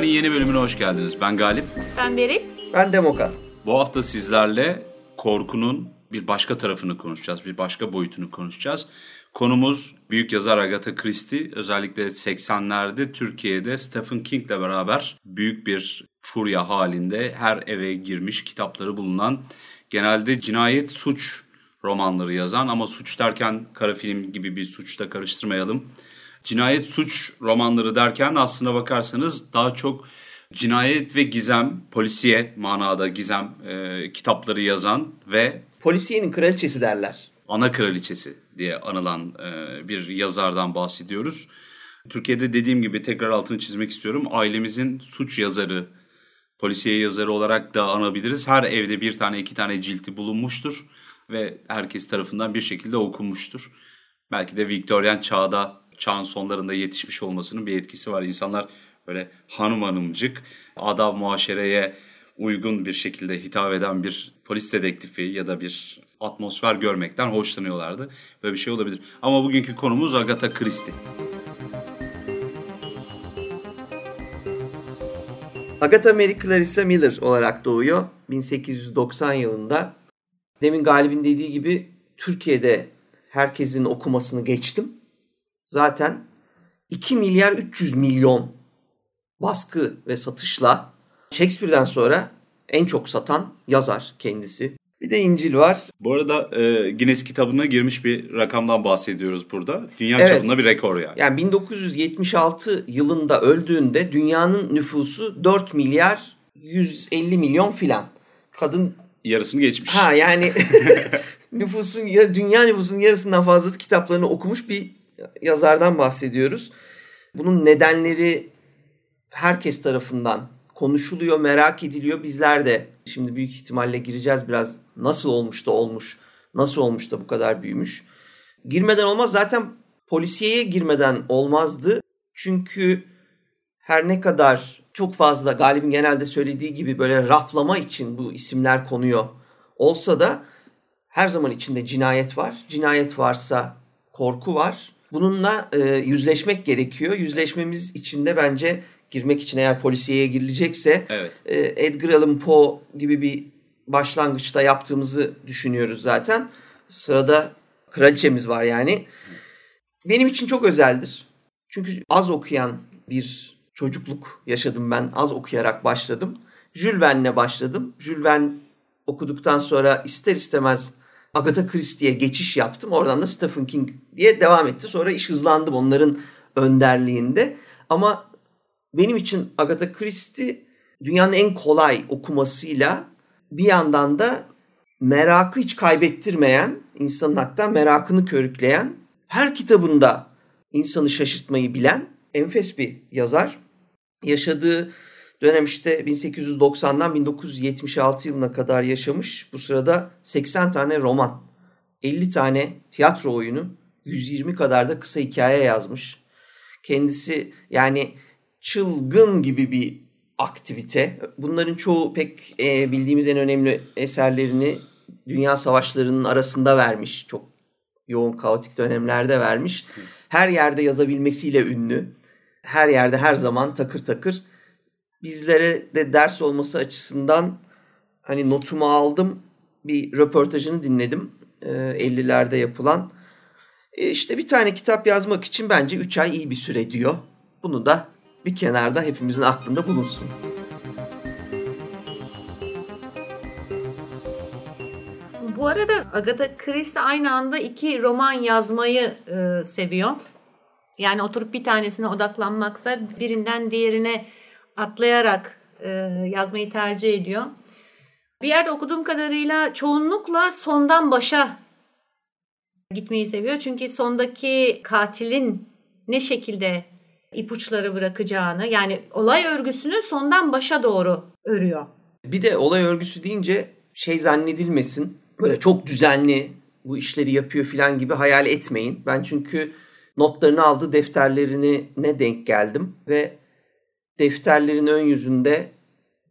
Hikayenin yeni bölümüne hoş geldiniz. Ben Galip. Ben Beril. Ben Demokan. Bu hafta sizlerle korkunun bir başka tarafını konuşacağız. Bir başka boyutunu konuşacağız. Konumuz büyük yazar Agatha Christie. Özellikle 80'lerde Türkiye'de Stephen King'le beraber büyük bir furya halinde her eve girmiş kitapları bulunan genelde cinayet suç romanları yazan ama suç derken kara film gibi bir suçla karıştırmayalım. Cinayet suç romanları derken aslına bakarsanız daha çok cinayet ve gizem, polisiye manada gizem e, kitapları yazan ve Polisiyenin kraliçesi derler. ana kraliçesi diye anılan e, bir yazardan bahsediyoruz. Türkiye'de dediğim gibi tekrar altını çizmek istiyorum. Ailemizin suç yazarı, polisiye yazarı olarak da anabiliriz. Her evde bir tane iki tane cilti bulunmuştur ve herkes tarafından bir şekilde okunmuştur. Belki de Viktoryen çağda, çağın sonlarında yetişmiş olmasının bir etkisi var. İnsanlar böyle hanım hanımcık, adab muaşereye uygun bir şekilde hitap eden bir polis dedektifi ya da bir atmosfer görmekten hoşlanıyorlardı. Böyle bir şey olabilir. Ama bugünkü konumuz Agatha Christie. Agatha Mary Clarissa Miller olarak doğuyor 1890 yılında. Demin Galip'in dediği gibi Türkiye'de herkesin okumasını geçtim. Zaten 2 milyar 300 milyon baskı ve satışla Shakespeare'den sonra en çok satan yazar kendisi. Bir de İncil var. Bu arada e, Guinness kitabına girmiş bir rakamdan bahsediyoruz burada. Dünya Evet. çapında bir rekor yani. Yani 1976 yılında öldüğünde dünyanın nüfusu 4 milyar 150 milyon filan. Kadın Yarısını geçmiş. Ha yani nüfusun ya- dünya nüfusunun yarısından fazlası kitaplarını okumuş bir yazardan bahsediyoruz. Bunun nedenleri herkes tarafından konuşuluyor, merak ediliyor. Bizler de şimdi büyük ihtimalle gireceğiz biraz nasıl olmuş da olmuş, nasıl olmuş da bu kadar büyümüş. Girmeden olmaz zaten polisiyeye girmeden olmazdı. Çünkü her ne kadar çok fazla Galip'in genelde söylediği gibi böyle raflama için bu isimler konuyor olsa da her zaman içinde cinayet var. Cinayet varsa korku var. Bununla e, yüzleşmek gerekiyor. Yüzleşmemiz için de bence girmek için eğer polisiyeye girilecekse Evet. e, Edgar Allan Poe gibi bir başlangıçta yaptığımızı düşünüyoruz zaten. Sırada kraliçemiz var yani. Benim için çok özeldir. Çünkü az okuyan bir çocukluk yaşadım ben. Az okuyarak başladım. Jules Verne'le başladım. Jules Verne okuduktan sonra ister istemez Agatha Christie'ye geçiş yaptım. Oradan da Stephen King diye devam etti. Sonra iş hızlandı onların önderliğinde. Ama benim için Agatha Christie dünyanın en kolay okumasıyla bir yandan da merakı hiç kaybettirmeyen, insanın hatta merakını körükleyen, her kitabında insanı şaşırtmayı bilen enfes bir yazar. Yaşadığı dönem işte 1890'dan 1976 yılına kadar yaşamış. Bu sırada 80 tane roman, 50 tane tiyatro oyunu, 120 kadar da kısa hikaye yazmış. Kendisi yani çılgın gibi bir aktivite. Bunların çoğu pek e, bildiğimiz en önemli eserlerini dünya savaşlarının arasında vermiş. Çok yoğun kaotik dönemlerde vermiş. Her yerde yazabilmesiyle ünlü. Her yerde her zaman takır takır. Bizlere de ders olması açısından hani notumu aldım. Bir röportajını dinledim. E, 50'lerde yapılan. E, işte bir tane kitap yazmak için bence 3 ay iyi bir süre diyor. Bunu da bir kenarda hepimizin aklında bulunsun. Bu arada Agatha Christie aynı anda iki roman yazmayı e, seviyor. Yani oturup bir tanesine odaklanmaksa birinden diğerine atlayarak e, yazmayı tercih ediyor. Bir yerde okuduğum kadarıyla çoğunlukla sondan başa gitmeyi seviyor. Çünkü sondaki katilin ne şekilde ipuçları bırakacağını yani olay örgüsünü sondan başa doğru örüyor. Bir de olay örgüsü deyince şey zannedilmesin. Böyle çok düzenli bu işleri yapıyor falan gibi hayal etmeyin. Ben çünkü notlarını aldığı defterlerini ne denk geldim ve defterlerin ön yüzünde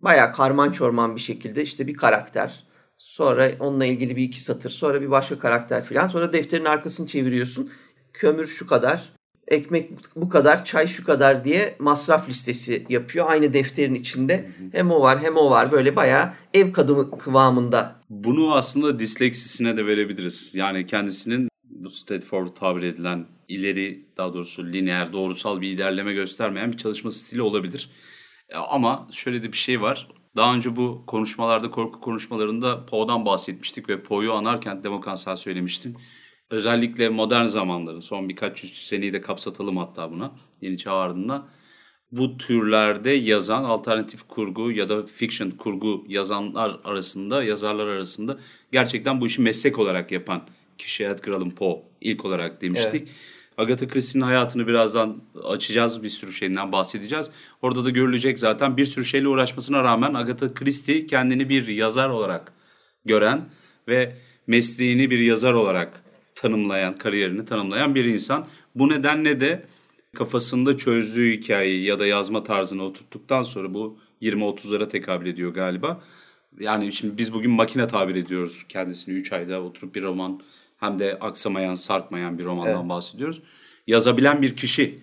bayağı karman çorman bir şekilde işte bir karakter. Sonra onunla ilgili bir iki satır. Sonra bir başka karakter falan. Sonra defterin arkasını çeviriyorsun. Kömür şu kadar. ekmek bu kadar, çay şu kadar diye masraf listesi yapıyor. Aynı defterin içinde hem o var hem o var. Böyle bayağı ev kadını kıvamında. Bunu aslında disleksisine de verebiliriz. Yani kendisinin bu straightforward tabir edilen ileri daha doğrusu lineer doğrusal bir ilerleme göstermeyen bir çalışma stili olabilir. Ama şöyle de bir şey var. Daha önce bu konuşmalarda, korku konuşmalarında Poe'dan bahsetmiştik ve Poe'yu anarken Demokransel söylemiştim. Özellikle modern zamanların, son birkaç yüz seneyi de kapsatalım hatta buna, Yeni Çağ ardında. Bu türlerde yazan alternatif kurgu ya da fiction kurgu yazanlar arasında, yazarlar arasında gerçekten bu işi meslek olarak yapan kişi Edgar Allan Poe ilk olarak demiştik. Evet. Agatha Christie'nin hayatını birazdan açacağız. Bir sürü şeyinden bahsedeceğiz. Orada da görülecek zaten bir sürü şeyle uğraşmasına rağmen Agatha Christie kendini bir yazar olarak gören ve mesleğini bir yazar olarak tanımlayan, kariyerini tanımlayan bir insan. Bu nedenle de kafasında çözdüğü hikayeyi ya da yazma tarzını oturttuktan sonra bu 20-30'lara tekabül ediyor galiba. Yani şimdi biz bugün makine tabir ediyoruz kendisini 3 ayda oturup bir roman hem de aksamayan, sarkmayan bir romandan evet. bahsediyoruz. Yazabilen bir kişi.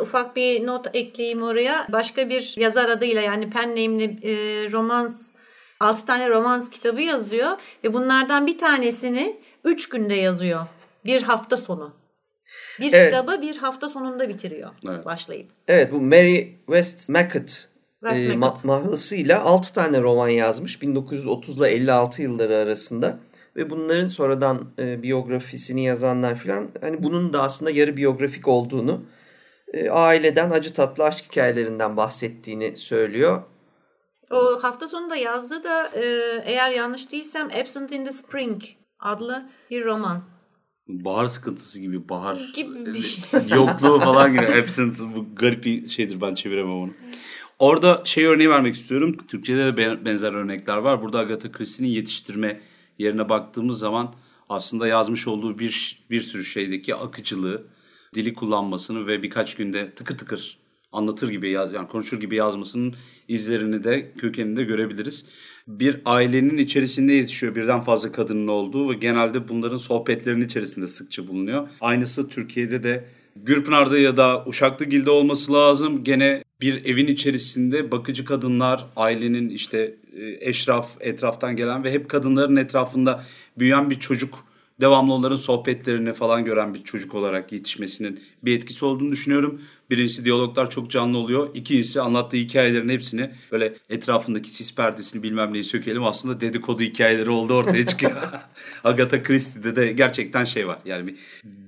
Ufak bir not ekleyeyim oraya. Başka bir yazar adıyla yani pen name'li e, romans 6 tane romans kitabı yazıyor ve bunlardan bir tanesini 3 günde yazıyor. Bir hafta sonu. Bir evet. kitabı bir hafta sonunda bitiriyor evet. başlayıp. Evet bu Mary Westmacott e, ma- mahlasıyla 6 tane roman yazmış 1930 ile 56 yılları arasında ve bunların sonradan e, biyografisini yazanlar filan hani bunun da aslında yarı biyografik olduğunu e, aileden acı tatlı aşk hikayelerinden bahsettiğini söylüyor. O hafta sonunda yazdığı da e, eğer yanlış değilsem Absent in the Spring adlı bir roman. Bahar sıkıntısı gibi bahar gibi bir şey. yokluğu falan gibi absent bu garip bir şeydir ben çeviremem onu. Orada şey örneği vermek istiyorum. Türkçe'de de benzer örnekler var. Burada Agatha Christie'nin yetiştirme yerine baktığımız zaman aslında yazmış olduğu bir bir sürü şeydeki akıcılığı, dili kullanmasını ve birkaç günde tıkır tıkır anlatır gibi yani konuşur gibi yazmasının izlerini de kökeninde görebiliriz. Bir ailenin içerisinde yetişiyor birden fazla kadının olduğu ve genelde bunların sohbetlerinin içerisinde sıkça bulunuyor. Aynısı Türkiye'de de Gürpınar'da ya da Uşaklıgil'de olması lazım. Gene bir evin içerisinde bakıcı kadınlar, ailenin işte eşraf, etraftan gelen ve hep kadınların etrafında büyüyen bir çocuk devamlı onların sohbetlerini falan gören bir çocuk olarak yetişmesinin bir etkisi olduğunu düşünüyorum. Birincisi diyaloglar çok canlı oluyor. İkincisi anlattığı hikayelerin hepsini böyle etrafındaki sis perdesini bilmem neyi sökelim. Aslında dedikodu hikayeleri oldu ortaya çıkıyor. Agatha Christie'de de gerçekten şey var. Yani bir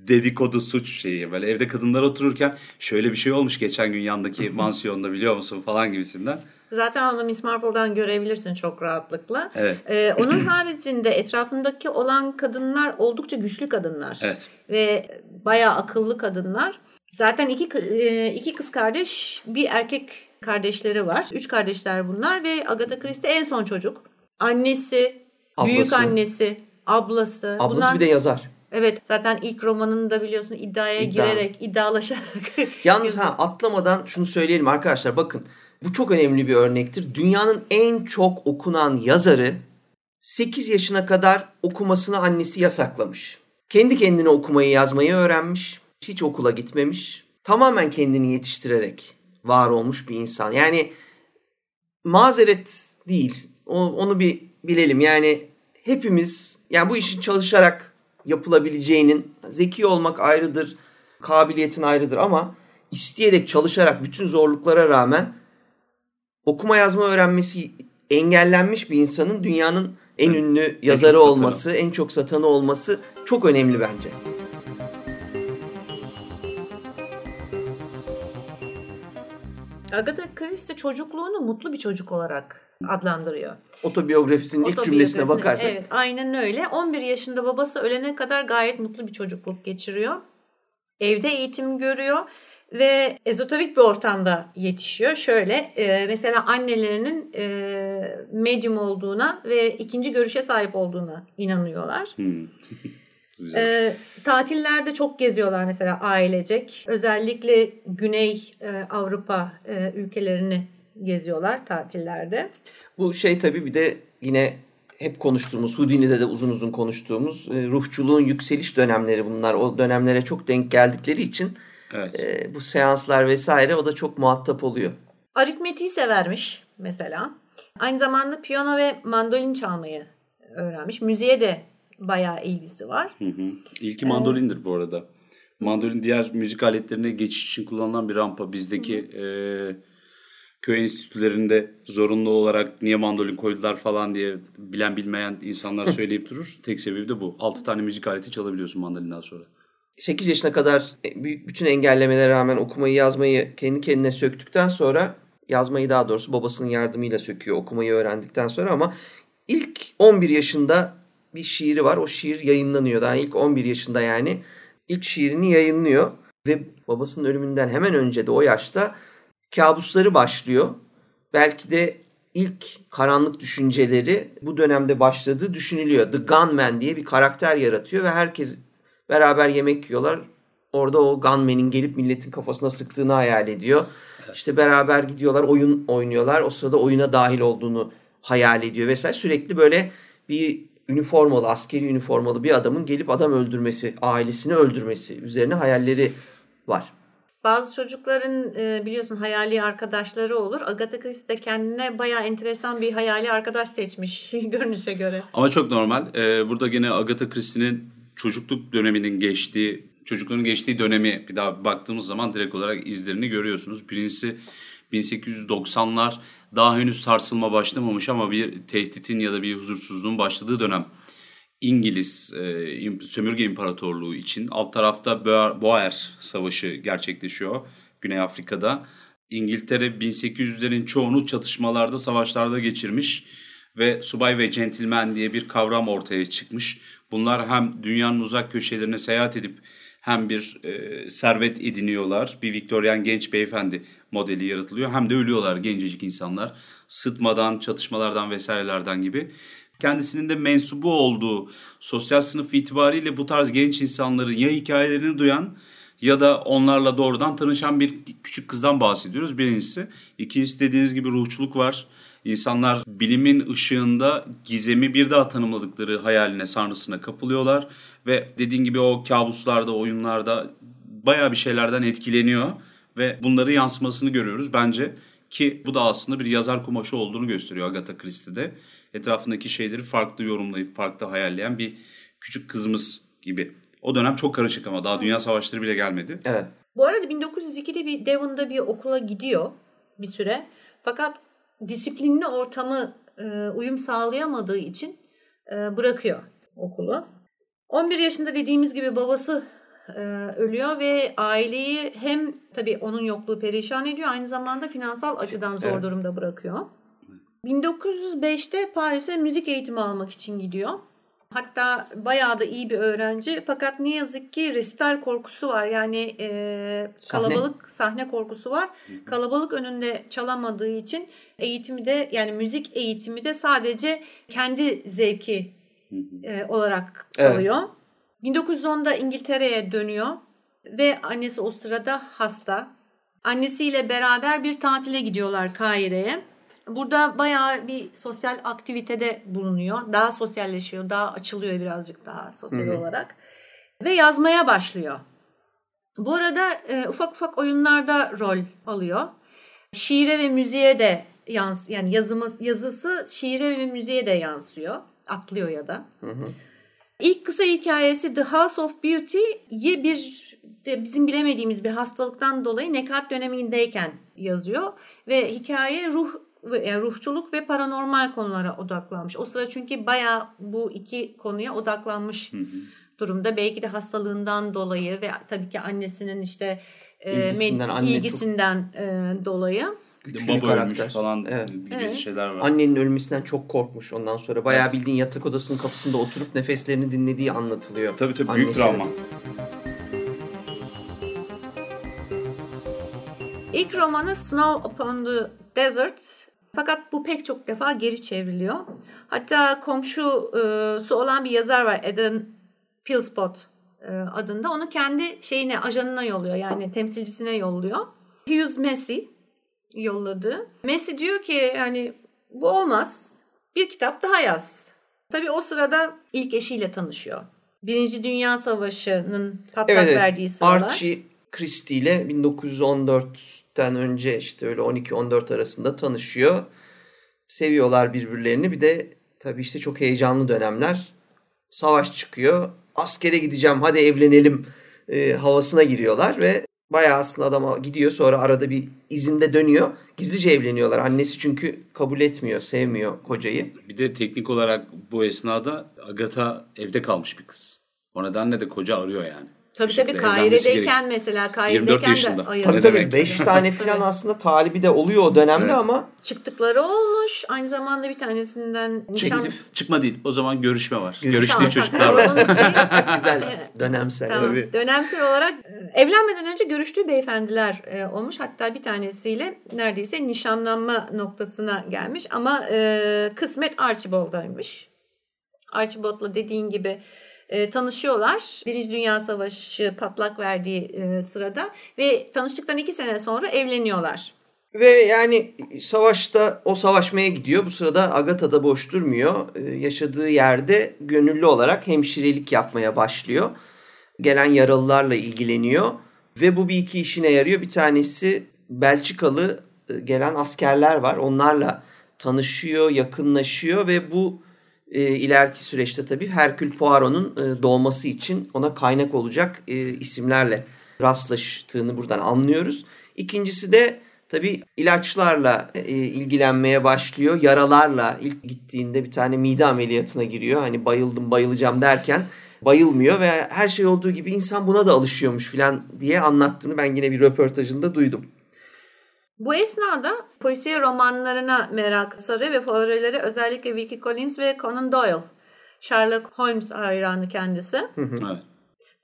dedikodu suç şeyi. Böyle evde kadınlar otururken şöyle bir şey olmuş geçen gün yandaki mansiyonda biliyor musun falan gibisinden. Zaten onu Miss Marple'dan görebilirsin çok rahatlıkla. Evet. Ee, onun haricinde etrafındaki olan kadınlar oldukça güçlü kadınlar. Evet. Ve bayağı akıllı kadınlar. Zaten iki, e, iki kız kardeş, bir erkek kardeşleri var. Üç kardeşler bunlar ve Agatha Christie en son çocuk. Annesi, ablası. büyük annesi, ablası. Ablası bunlar, bir de yazar. Evet zaten ilk romanını da biliyorsun iddiaya İddia. girerek, iddialaşarak. Yalnız ha atlamadan şunu söyleyelim arkadaşlar bakın. Bu çok önemli bir örnektir. Dünyanın en çok okunan yazarı 8 yaşına kadar okumasını annesi yasaklamış. Kendi kendine okumayı yazmayı öğrenmiş. Hiç okula gitmemiş. Tamamen kendini yetiştirerek var olmuş bir insan. Yani mazeret değil. Onu bir bilelim. Yani hepimiz yani bu işin çalışarak yapılabileceğinin zeki olmak ayrıdır, kabiliyetin ayrıdır ama isteyerek çalışarak bütün zorluklara rağmen okuma yazma öğrenmesi engellenmiş bir insanın dünyanın en ünlü yazarı en olması, en çok satanı olması çok önemli bence. Agatha Christie çocukluğunu mutlu bir çocuk olarak adlandırıyor. Otobiyografisinin ilk cümlesine bakarsak. Evet aynen öyle. 11 yaşında babası ölene kadar gayet mutlu bir çocukluk geçiriyor. Evde eğitim görüyor ve ezoterik bir ortamda yetişiyor. Şöyle e, mesela annelerinin e, medyum olduğuna ve ikinci görüşe sahip olduğuna inanıyorlar. Hmm. e, tatillerde çok geziyorlar mesela ailecek. Özellikle Güney e, Avrupa e, ülkelerini geziyorlar tatillerde. Bu şey tabii bir de yine hep konuştuğumuz, Houdini'de de uzun uzun konuştuğumuz e, ruhçuluğun yükseliş dönemleri bunlar. O dönemlere çok denk geldikleri için Evet. e, bu seanslar vesaire o da çok muhatap oluyor. Aritmetiği severmiş mesela. Aynı zamanda piyano ve mandolin çalmayı öğrenmiş. Müziğe de bayağı ilgisi var. Hı hı. İlki mandolindir bu arada. Mandolin diğer müzik aletlerine geçiş için kullanılan bir rampa. Bizdeki e, köy enstitülerinde zorunlu olarak niye mandolin koydular falan diye bilen bilmeyen insanlar söyleyip durur. Tek sebebi de bu. 6 tane müzik aleti çalabiliyorsun mandolinden sonra. 8 yaşına kadar e, bütün engellemelere rağmen okumayı yazmayı kendi kendine söktükten sonra yazmayı daha doğrusu babasının yardımıyla söküyor okumayı öğrendikten sonra ama ilk 11 yaşında bir şiiri var. O şiir yayınlanıyor. Daha ilk 11 yaşında yani ilk şiirini yayınlıyor ve babasının ölümünden hemen önce de o yaşta kabusları başlıyor. Belki de ilk karanlık düşünceleri bu dönemde başladığı düşünülüyor. The Gunman diye bir karakter yaratıyor ve herkes beraber yemek yiyorlar. Orada o gunman'in gelip milletin kafasına sıktığını hayal ediyor. İşte beraber gidiyorlar oyun oynuyorlar. O sırada oyuna dahil olduğunu hayal ediyor vesaire. Sürekli böyle bir üniformalı, askeri üniformalı bir adamın gelip adam öldürmesi, ailesini öldürmesi üzerine hayalleri var. Bazı çocukların e, biliyorsun hayali arkadaşları olur. Agatha Christie de kendine bayağı enteresan bir hayali arkadaş seçmiş görünüşe göre. Ama çok normal. Ee, burada gene Agatha Christie'nin çocukluk döneminin geçtiği, çocukluğun geçtiği dönemi bir daha baktığımız zaman direkt olarak izlerini görüyorsunuz. Birincisi 1890'lar daha henüz sarsılma başlamamış ama bir tehditin ya da bir huzursuzluğun başladığı dönem. İngiliz e, sömürge imparatorluğu için alt tarafta Boer, Boer Savaşı gerçekleşiyor Güney Afrika'da. İngiltere 1800'lerin çoğunu çatışmalarda, savaşlarda geçirmiş ve subay ve centilmen diye bir kavram ortaya çıkmış. Bunlar hem dünyanın uzak köşelerine seyahat edip hem bir e, servet ediniyorlar. Bir Viktoryen genç beyefendi modeli yaratılıyor. Hem de ölüyorlar gencecik insanlar. Sıtmadan, çatışmalardan vesairelerden gibi. Kendisinin de mensubu olduğu sosyal sınıf itibariyle bu tarz genç insanların ya hikayelerini duyan ya da onlarla doğrudan tanışan bir küçük kızdan bahsediyoruz birincisi. İkincisi dediğiniz gibi ruhçuluk var. İnsanlar bilimin ışığında gizemi bir daha tanımladıkları hayaline, sarnısına kapılıyorlar. Ve dediğin gibi o kabuslarda, oyunlarda bayağı bir şeylerden etkileniyor. Ve bunları yansımasını görüyoruz bence. Ki bu da aslında bir yazar kumaşı olduğunu gösteriyor Agatha Christie'de. Etrafındaki şeyleri farklı yorumlayıp farklı hayalleyen bir küçük kızımız gibi. O dönem çok karışık ama daha dünya savaşları bile gelmedi. Evet. Bu arada 1902'de bir Devon'da bir okula gidiyor bir süre. Fakat disiplinli ortamı e, uyum sağlayamadığı için e, bırakıyor okulu. 11 yaşında dediğimiz gibi babası e, ölüyor ve aileyi hem tabii onun yokluğu perişan ediyor aynı zamanda finansal açıdan zor Evet. durumda bırakıyor. 1905'te Paris'e müzik eğitimi almak için gidiyor. Hatta bayağı da iyi bir öğrenci fakat ne yazık ki resital korkusu var. Yani e, Sahne. kalabalık sahne korkusu var. Kalabalık önünde çalamadığı için eğitimi de yani müzik eğitimi de sadece kendi zevki e, olarak Evet. kalıyor. 1910'da İngiltere'ye dönüyor ve annesi o sırada hasta. Annesiyle beraber bir tatile gidiyorlar Kahire'ye. Burada bayağı bir sosyal aktivitede bulunuyor. Daha sosyalleşiyor, daha açılıyor birazcık daha sosyal Hı hı. olarak. Ve yazmaya başlıyor. Bu arada e, ufak ufak oyunlarda rol alıyor. Şiire ve müziğe de yans yani yazımı, yazısı şiire ve müziğe de yansıyor. Atlıyor ya da. Hı hı. İlk kısa hikayesi The House of Beauty'yi bir bizim bilemediğimiz bir hastalıktan dolayı nekat dönemindeyken yazıyor ve hikaye ruh yani ruhçuluk ve paranormal konulara odaklanmış. O sıra çünkü bayağı bu iki konuya odaklanmış Hı hı. durumda. Belki de hastalığından dolayı ve tabii ki annesinin işte e, İlgisinden, anne çok- ilgisinden e, dolayı. Güçlü baba karakter. ölmüş falan Evet. gibi Evet. şeyler var. Annenin ölmesinden çok korkmuş ondan sonra. Bayağı bildiğin yatak odasının kapısında oturup nefeslerini dinlediği anlatılıyor. Tabii tabii büyük Annesinin. travma. İlk romanı Snow Upon the Desert. Fakat bu pek çok defa geri çevriliyor. Hatta komşusu olan bir yazar var Eden Pillspot e, adında. Onu kendi şeyine, ajanına yolluyor. Yani temsilcisine yolluyor. Hughes Massey yolladı. Massey diyor ki yani bu olmaz. Bir kitap daha yaz. Tabii o sırada ilk eşiyle tanışıyor. Birinci Dünya Savaşı'nın patlak Evet, verdiği sıralar. Archie Christie ile 1914'ten önce işte öyle 12-14 arasında tanışıyor. Seviyorlar birbirlerini. Bir de tabii işte çok heyecanlı dönemler. Savaş çıkıyor. Askere gideceğim hadi evlenelim e, havasına giriyorlar ve bayağı aslında adama gidiyor sonra arada bir izinde dönüyor. Gizlice evleniyorlar. Annesi çünkü kabul etmiyor, sevmiyor kocayı. Bir de teknik olarak bu esnada Agatha evde kalmış bir kız. O nedenle de koca arıyor yani. Tabii Bir tabii Kahire'deyken mesela 24 Kahire'deyken yaşında. de Tabii, Tabii tabii demek? 5 tane falan aslında talibi de oluyor o dönemde Evet. ama Çıktıkları olmuş. Aynı zamanda bir tanesinden nişan... Teklif. Çıkma değil. O zaman görüşme var. Görüş- Görüştüğü Tamam, çocuklar var. Güzel dönemsel. Tamam. Tabii. Dönemsel olarak e, evlenmeden önce görüştüğü beyefendiler e, olmuş. Hatta bir tanesiyle neredeyse nişanlanma noktasına gelmiş. Ama e, kısmet Archibald'daymış. Archibald'la dediğin gibi e, tanışıyorlar. Birinci Dünya Savaşı patlak verdiği e, sırada ve tanıştıktan iki sene sonra evleniyorlar. Ve yani savaşta o savaşmaya gidiyor. Bu sırada Agatha da boş durmuyor. Ee, yaşadığı yerde gönüllü olarak hemşirelik yapmaya başlıyor. Gelen yaralılarla ilgileniyor. Ve bu bir iki işine yarıyor. Bir tanesi Belçikalı e, gelen askerler var. Onlarla tanışıyor, yakınlaşıyor ve bu e, ileriki süreçte tabii Herkül Poirot'un e, doğması için ona kaynak olacak e, isimlerle rastlaştığını buradan anlıyoruz. İkincisi de tabii ilaçlarla e, ilgilenmeye başlıyor. Yaralarla ilk gittiğinde bir tane mide ameliyatına giriyor. Hani bayıldım bayılacağım derken bayılmıyor ve her şey olduğu gibi insan buna da alışıyormuş falan diye anlattığını ben yine bir röportajında duydum. Bu esnada polisiye romanlarına merak sarıyor ve favorileri özellikle Vicky Collins ve Conan Doyle. Sherlock Holmes hayranı kendisi. Evet.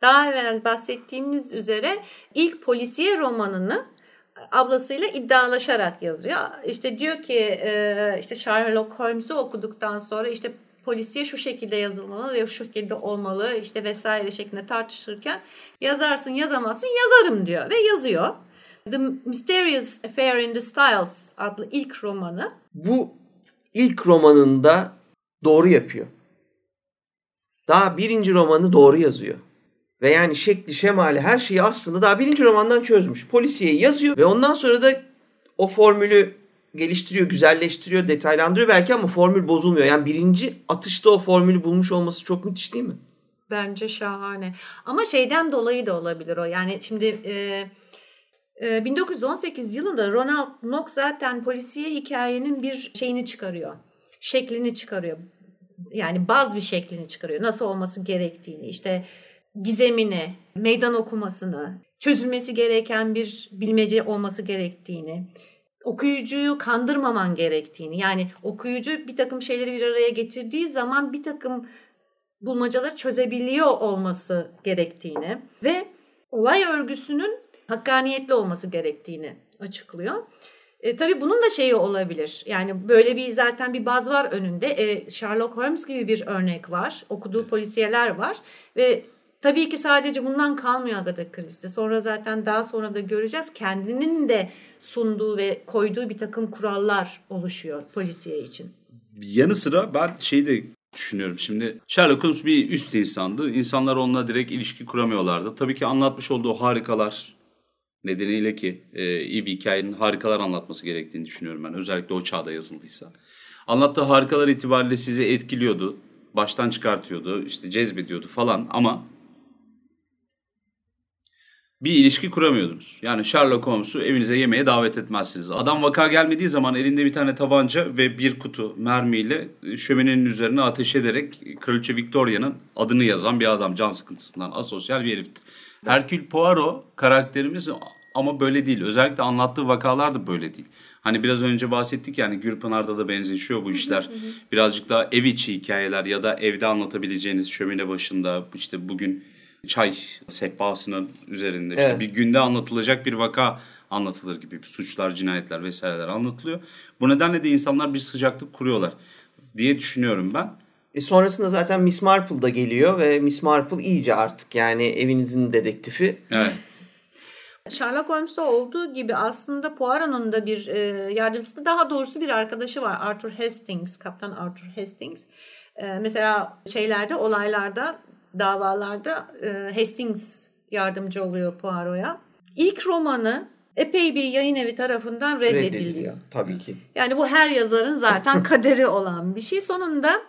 Daha evvel bahsettiğimiz üzere ilk polisiye romanını ablasıyla iddialaşarak yazıyor. İşte diyor ki e, işte Sherlock Holmes'u okuduktan sonra işte polisiye şu şekilde yazılmalı ve şu şekilde olmalı işte vesaire şeklinde tartışırken yazarsın yazamazsın yazarım diyor ve yazıyor. The Mysterious Affair in the Styles adlı ilk romanı Bu ilk romanında doğru yapıyor. Daha birinci romanı doğru yazıyor. Ve yani şekli, şemali her şeyi aslında daha birinci romandan çözmüş. Polisiye yazıyor ve ondan sonra da o formülü geliştiriyor, güzelleştiriyor, detaylandırıyor belki ama formül bozulmuyor. Yani birinci atışta o formülü bulmuş olması çok müthiş değil mi? Bence şahane. Ama şeyden dolayı da olabilir o. Yani şimdi e, 1918 yılında Ronald Knox zaten polisiye hikayenin bir şeyini çıkarıyor. Şeklini çıkarıyor. Yani baz bir şeklini çıkarıyor. Nasıl olması gerektiğini, işte gizemini, meydan okumasını, çözülmesi gereken bir bilmece olması gerektiğini, okuyucuyu kandırmaman gerektiğini. Yani okuyucu bir takım şeyleri bir araya getirdiği zaman bir takım bulmacaları çözebiliyor olması gerektiğini ve olay örgüsünün hakkaniyetli olması gerektiğini açıklıyor. E, tabii bunun da şeyi olabilir. Yani böyle bir zaten bir baz var önünde. E, Sherlock Holmes gibi bir örnek var. Okuduğu polisiyeler var ve tabii ki sadece bundan kalmıyor Agatha Christie. Sonra zaten daha sonra da göreceğiz. Kendinin de sunduğu ve koyduğu bir takım kurallar oluşuyor polisiye için. Yanı sıra ben şeyi de düşünüyorum şimdi. Sherlock Holmes bir üst insandı. İnsanlar onunla direkt ilişki kuramıyorlardı. Tabii ki anlatmış olduğu harikalar nedeniyle ki e, iyi bir hikayenin harikalar anlatması gerektiğini düşünüyorum ben. Özellikle o çağda yazıldıysa. Anlattığı harikalar itibariyle sizi etkiliyordu. Baştan çıkartıyordu, işte cezbediyordu falan ama bir ilişki kuramıyordunuz. Yani Sherlock Holmes'u evinize yemeğe davet etmezsiniz. Adam vaka gelmediği zaman elinde bir tane tabanca ve bir kutu mermiyle şöminenin üzerine ateş ederek Kraliçe Victoria'nın adını yazan bir adam. Can sıkıntısından asosyal bir herifti. Hercule Poirot karakterimiz ama böyle değil. Özellikle anlattığı vakalar da böyle değil. Hani biraz önce bahsettik yani Gürpınar'da da benzeşiyor bu işler. Birazcık daha ev içi hikayeler ya da evde anlatabileceğiniz şömine başında işte bugün çay sehpasının üzerinde işte Evet. bir günde anlatılacak bir vaka anlatılır gibi bir suçlar, cinayetler vesaireler anlatılıyor. Bu nedenle de insanlar bir sıcaklık kuruyorlar diye düşünüyorum ben. E sonrasında zaten Miss Marple da geliyor ve Miss Marple iyice artık yani evinizin dedektifi. Evet. Sherlock Holmes'ta olduğu gibi aslında Poirot'un da bir e, yardımcısı daha doğrusu bir arkadaşı var. Arthur Hastings, Kaptan Arthur Hastings. E, mesela şeylerde, olaylarda, davalarda e, Hastings yardımcı oluyor Poirot'a. İlk romanı epey bir yayın evi tarafından reddediliyor. Reddediliyor. Tabii ki. Yani bu her yazarın zaten kaderi olan bir şey. Sonunda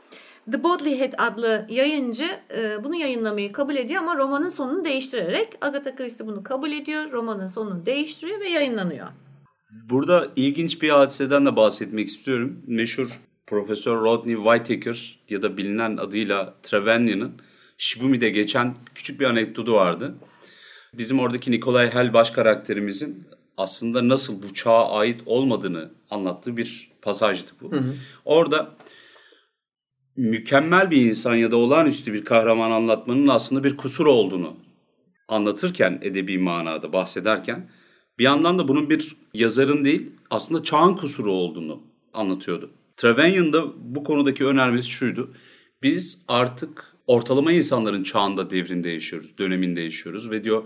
The Bodley Head adlı yayıncı e, bunu yayınlamayı kabul ediyor ama romanın sonunu değiştirerek Agatha Christie bunu kabul ediyor. Romanın sonunu değiştiriyor ve yayınlanıyor. Burada ilginç bir hadiseden de bahsetmek istiyorum. Meşhur Profesör Rodney Whittaker ya da bilinen adıyla Trevelyan'ın Shibumi'de geçen küçük bir anekdotu vardı. Bizim oradaki Nikolay Hell baş karakterimizin aslında nasıl bu çağa ait olmadığını anlattığı bir pasajdı bu. Hı hı. Orada mükemmel bir insan ya da olağanüstü bir kahraman anlatmanın aslında bir kusur olduğunu anlatırken edebi manada bahsederken bir yandan da bunun bir yazarın değil aslında çağın kusuru olduğunu anlatıyordu. Trevelyan da bu konudaki önermesi şuydu. Biz artık ortalama insanların çağında devrinde yaşıyoruz, döneminde yaşıyoruz ve diyor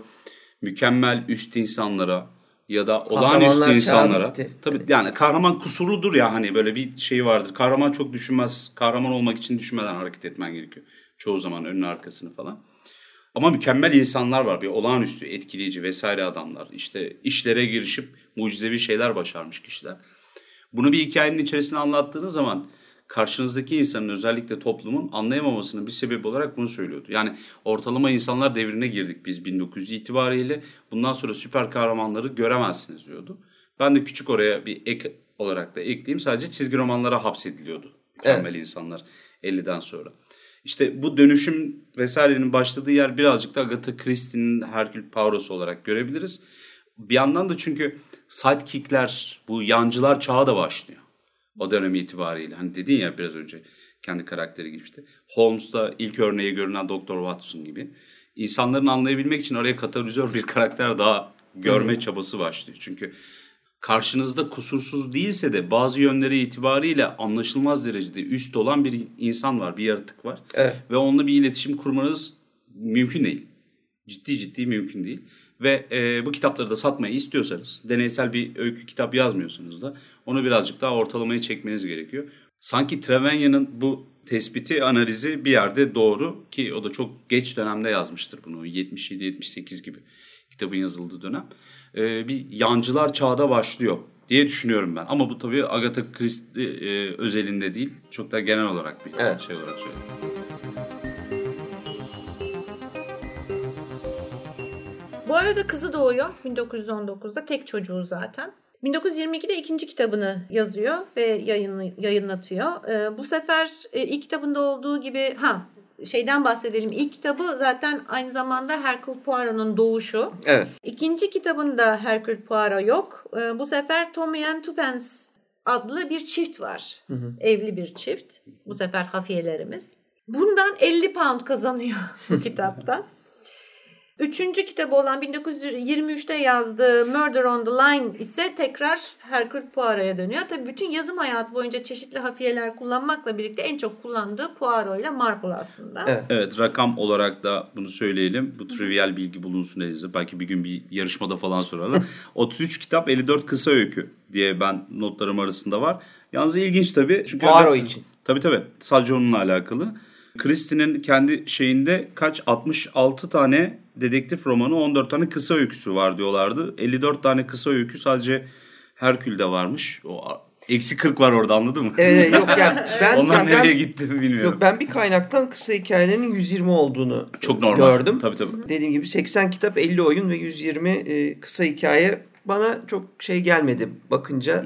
mükemmel üst insanlara ya da olağanüstü insanlara. Tabii yani kahraman kusurludur ya hani böyle bir şey vardır. Kahraman çok düşünmez. Kahraman olmak için düşünmeden hareket etmen gerekiyor. Çoğu zaman önünü arkasını falan. Ama mükemmel insanlar var. Bir olağanüstü, etkileyici vesaire adamlar. İşte işlere girişip mucizevi şeyler başarmış kişiler. Bunu bir hikayenin içerisine anlattığınız zaman karşınızdaki insanın özellikle toplumun anlayamamasının bir sebebi olarak bunu söylüyordu. Yani ortalama insanlar devrine girdik biz 1900 itibariyle. Bundan sonra süper kahramanları göremezsiniz diyordu. Ben de küçük oraya bir ek olarak da ekleyeyim. Sadece çizgi romanlara hapsediliyordu mükemmel insanlar 50'den sonra. İşte bu dönüşüm vesairenin başladığı yer birazcık da Agatha Christie'nin Herkül Poirot'u olarak görebiliriz. Bir yandan da çünkü sidekickler, bu yancılar çağı da başlıyor. O dönem itibariyle. Hani dedin ya biraz önce kendi karakteri gibi işte. Holmes'ta ilk örneği görünen Doktor Watson gibi. İnsanların anlayabilmek için araya katalizör bir karakter daha görme çabası başlıyor. Çünkü karşınızda kusursuz değilse de bazı yönleri itibariyle anlaşılmaz derecede üst olan bir insan var, bir yaratık var. Evet. Ve onunla bir iletişim kurmanız mümkün değil. Ciddi ciddi mümkün değil. Ve e, bu kitapları da satmayı istiyorsanız, deneysel bir öykü kitap yazmıyorsanız da onu birazcık daha ortalamaya çekmeniz gerekiyor. Sanki Trevelyan'ın bu tespiti, analizi bir yerde doğru ki o da çok geç dönemde yazmıştır bunu. 77-78 gibi kitabın yazıldığı dönem. E, bir yancılar çağda başlıyor diye düşünüyorum ben. Ama bu tabii Agatha Christie e, özelinde değil. Çok da genel olarak bir Evet. şey olarak söylüyorum. Bu arada kızı doğuyor 1919'da tek çocuğu zaten. 1922'de ikinci kitabını yazıyor ve yayın, yayınlatıyor. Ee, bu sefer e, ilk kitabında olduğu gibi ha şeyden bahsedelim. İlk kitabı zaten aynı zamanda Hercule Poirot'un doğuşu. Evet. İkinci kitabında Hercule Poirot yok. Ee, bu sefer Tommy and Twopence adlı bir çift var. Hı hı. Evli bir çift. Bu sefer hafiyelerimiz. Bundan 50 pound kazanıyor bu kitaptan. Üçüncü kitabı olan 1923'te yazdığı Murder on the Line ise tekrar Hercule Poirot'a dönüyor. Tabii bütün yazım hayatı boyunca çeşitli hafiyeler kullanmakla birlikte en çok kullandığı Poirot ile Marple aslında. Evet. Evet rakam olarak da bunu söyleyelim. Bu trivial bilgi bulunsun elinizde. Belki bir gün bir yarışmada falan sorarlar. 33 kitap 54 kısa öykü diye ben notlarım arasında var. Yalnız ilginç tabii. Çünkü Poirot Agatha- için. Tabii tabii. Sadece onunla alakalı. Christie'nin kendi şeyinde kaç 66 tane dedektif romanı 14 tane kısa öyküsü var diyorlardı. 54 tane kısa öykü sadece Herkül'de varmış. O eksi 40 var orada anladın mı? Evet, yok yani ben, Onlar ben, nereye gitti bilmiyorum. yok ben bir kaynaktan kısa hikayelerin 120 olduğunu Çok normal. gördüm. Tabii tabii. Dediğim gibi 80 kitap 50 oyun ve 120 e, kısa hikaye bana çok şey gelmedi bakınca.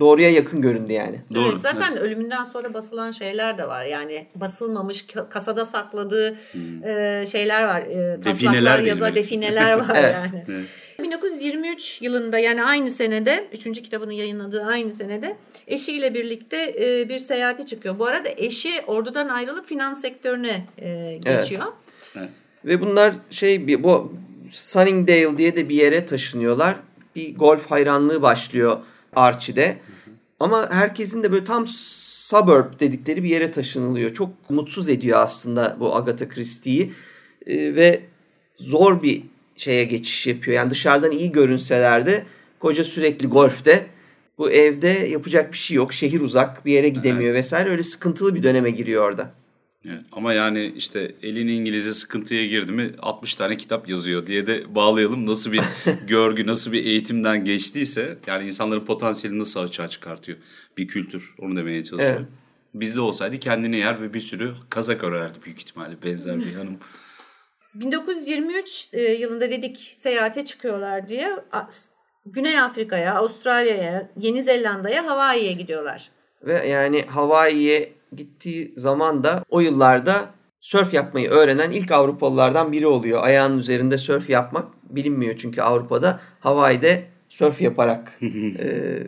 Doğruya yakın göründü yani. Doğru. Evet, zaten ölümünden sonra basılan şeyler de var. Yani basılmamış ka- kasada sakladığı e, şeyler var. E, Defineler yazı, defineler var Evet. yani. Evet. 1923 yılında yani aynı senede, üçüncü kitabını yayınladığı aynı senede eşiyle birlikte e, bir seyahati çıkıyor. Bu arada eşi ordudan ayrılıp finans sektörüne e, geçiyor. Ve bunlar şey bir bu Sunningdale diye de bir yere taşınıyorlar. Bir golf hayranlığı başlıyor Archie'de. Ama herkesin de böyle tam suburb dedikleri bir yere taşınılıyor. Çok mutsuz ediyor aslında bu Agatha Christie'yi. Ee, ve zor bir şeye geçiş yapıyor. Yani dışarıdan iyi görünseler de koca sürekli golfte. Bu evde yapacak bir şey yok. Şehir uzak bir yere gidemiyor vesaire. Öyle sıkıntılı bir döneme giriyor orada. Evet, ama yani işte elin İngilizce sıkıntıya girdi mi 60 tane kitap yazıyor diye de bağlayalım. Nasıl bir görgü, nasıl bir eğitimden geçtiyse yani insanların potansiyelini nasıl açığa çıkartıyor bir kültür. Onu demeye çalışıyorum. Evet. Bizde olsaydı kendini yer ve bir sürü kazak örerdi büyük ihtimalle benzer bir hanım. 1923 e, yılında dedik seyahate çıkıyorlar diye Güney Afrika'ya, Avustralya'ya, Yeni Zelanda'ya, Hawaii'ye gidiyorlar. Ve yani Hawaii'ye gittiği zaman da o yıllarda sörf yapmayı öğrenen ilk Avrupalılardan biri oluyor. Ayağının üzerinde sörf yapmak bilinmiyor çünkü Avrupa'da Hawaii'de sörf yaparak. Ee,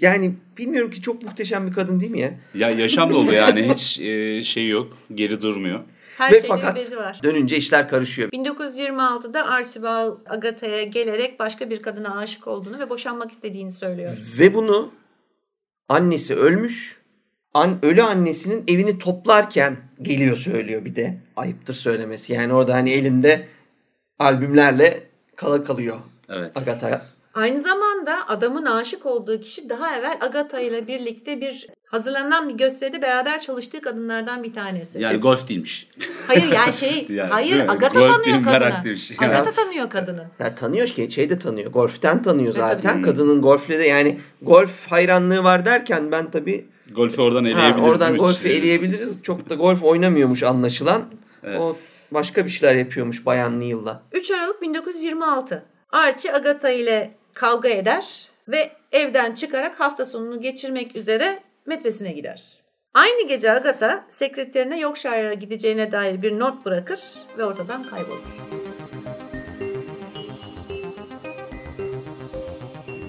yani bilmiyorum ki çok muhteşem bir kadın değil mi ya? Ya yaşam dolu yani hiç e, şey yok, geri durmuyor. Her Ve fakat bir bezi var. dönünce işler karışıyor. 1926'da Archibald Agatha'ya gelerek başka bir kadına aşık olduğunu ve boşanmak istediğini söylüyor. Ve bunu annesi ölmüş. An, ölü annesinin evini toplarken geliyor söylüyor bir de. Ayıptır söylemesi. Yani orada hani elinde albümlerle kala kalıyor Evet. Agatha. Aynı zamanda adamın aşık olduğu kişi daha evvel Agatha ile birlikte bir hazırlanan bir gösteride beraber çalıştığı kadınlardan bir tanesi. Yani golf değilmiş. Hayır yani şey Yani, hayır? Agatha Golf tanıyor kadını. meraklıymış. Agatha tanıyor kadını. Ya tanıyor ki şey de tanıyor. Golf'ten tanıyor tabii. zaten. Kadının golfle de yani golf hayranlığı var derken ben tabii Golfü oradan ha, eleyebiliriz. oradan mi? golfü eleyebiliriz. Çok da golf oynamıyormuş anlaşılan. Evet. O başka bir şeyler yapıyormuş Bayan Neil'la. 3 Aralık 1926. Archie Agatha ile kavga eder ve evden çıkarak hafta sonunu geçirmek üzere metresine gider. Aynı gece Agatha sekreterine Yorkshire'a gideceğine dair bir not bırakır ve ortadan kaybolur.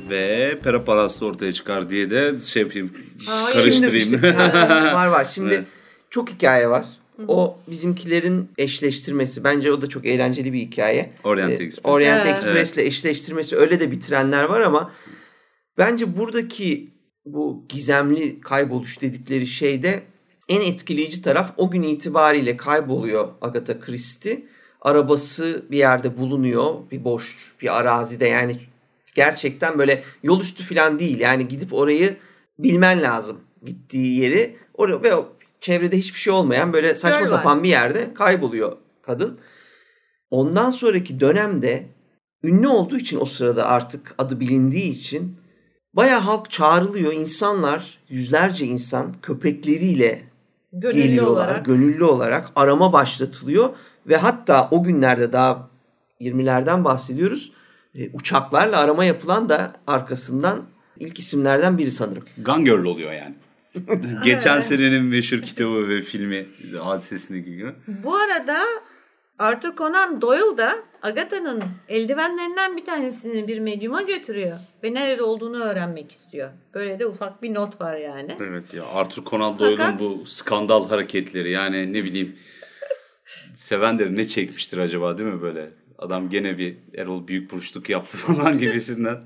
Ve Pera Palas'ta ortaya çıkar diye de şey yapayım, Hayır. karıştırayım. Şimdi işte, var var. Şimdi Evet. çok hikaye var. O bizimkilerin eşleştirmesi. Bence o da çok eğlenceli bir hikaye. Orient Ee, Express. Orient Evet. Express'le eşleştirmesi öyle de bitirenler var ama bence buradaki bu gizemli kayboluş dedikleri şeyde en etkileyici taraf o gün itibariyle kayboluyor Agatha Christie. Arabası bir yerde bulunuyor. Bir boş bir arazide yani gerçekten böyle yol üstü falan değil. Yani gidip orayı bilmen lazım gittiği yeri. Oraya ve o çevrede hiçbir şey olmayan böyle saçma Göl var. sapan bir yerde kayboluyor kadın. Ondan sonraki dönemde ünlü olduğu için o sırada artık adı bilindiği için bayağı halk çağrılıyor. İnsanlar, yüzlerce insan köpekleriyle Gönüllü geliyorlar. olarak. Gönüllü olarak arama başlatılıyor ve hatta o günlerde daha 20'lerden bahsediyoruz. e, uçaklarla arama yapılan da arkasından ilk isimlerden biri sanırım. Gun Girl oluyor yani. Geçen senenin meşhur kitabı ve filmi hadisesindeki gibi. Bu arada Arthur Conan Doyle da Agatha'nın eldivenlerinden bir tanesini bir medyuma götürüyor ve nerede olduğunu öğrenmek istiyor. Böyle de ufak bir not var yani. Evet ya Arthur Conan Doyle'un Fakat- bu skandal hareketleri yani ne bileyim sevenleri ne çekmiştir acaba değil mi böyle? Adam gene bir Erol büyük buruşluk yaptı falan gibisinden.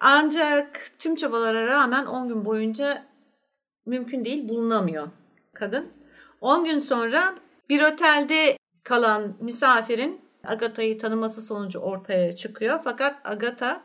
Ancak tüm çabalara rağmen 10 gün boyunca mümkün değil bulunamıyor kadın. 10 gün sonra bir otelde kalan misafirin Agatha'yı tanıması sonucu ortaya çıkıyor. Fakat Agatha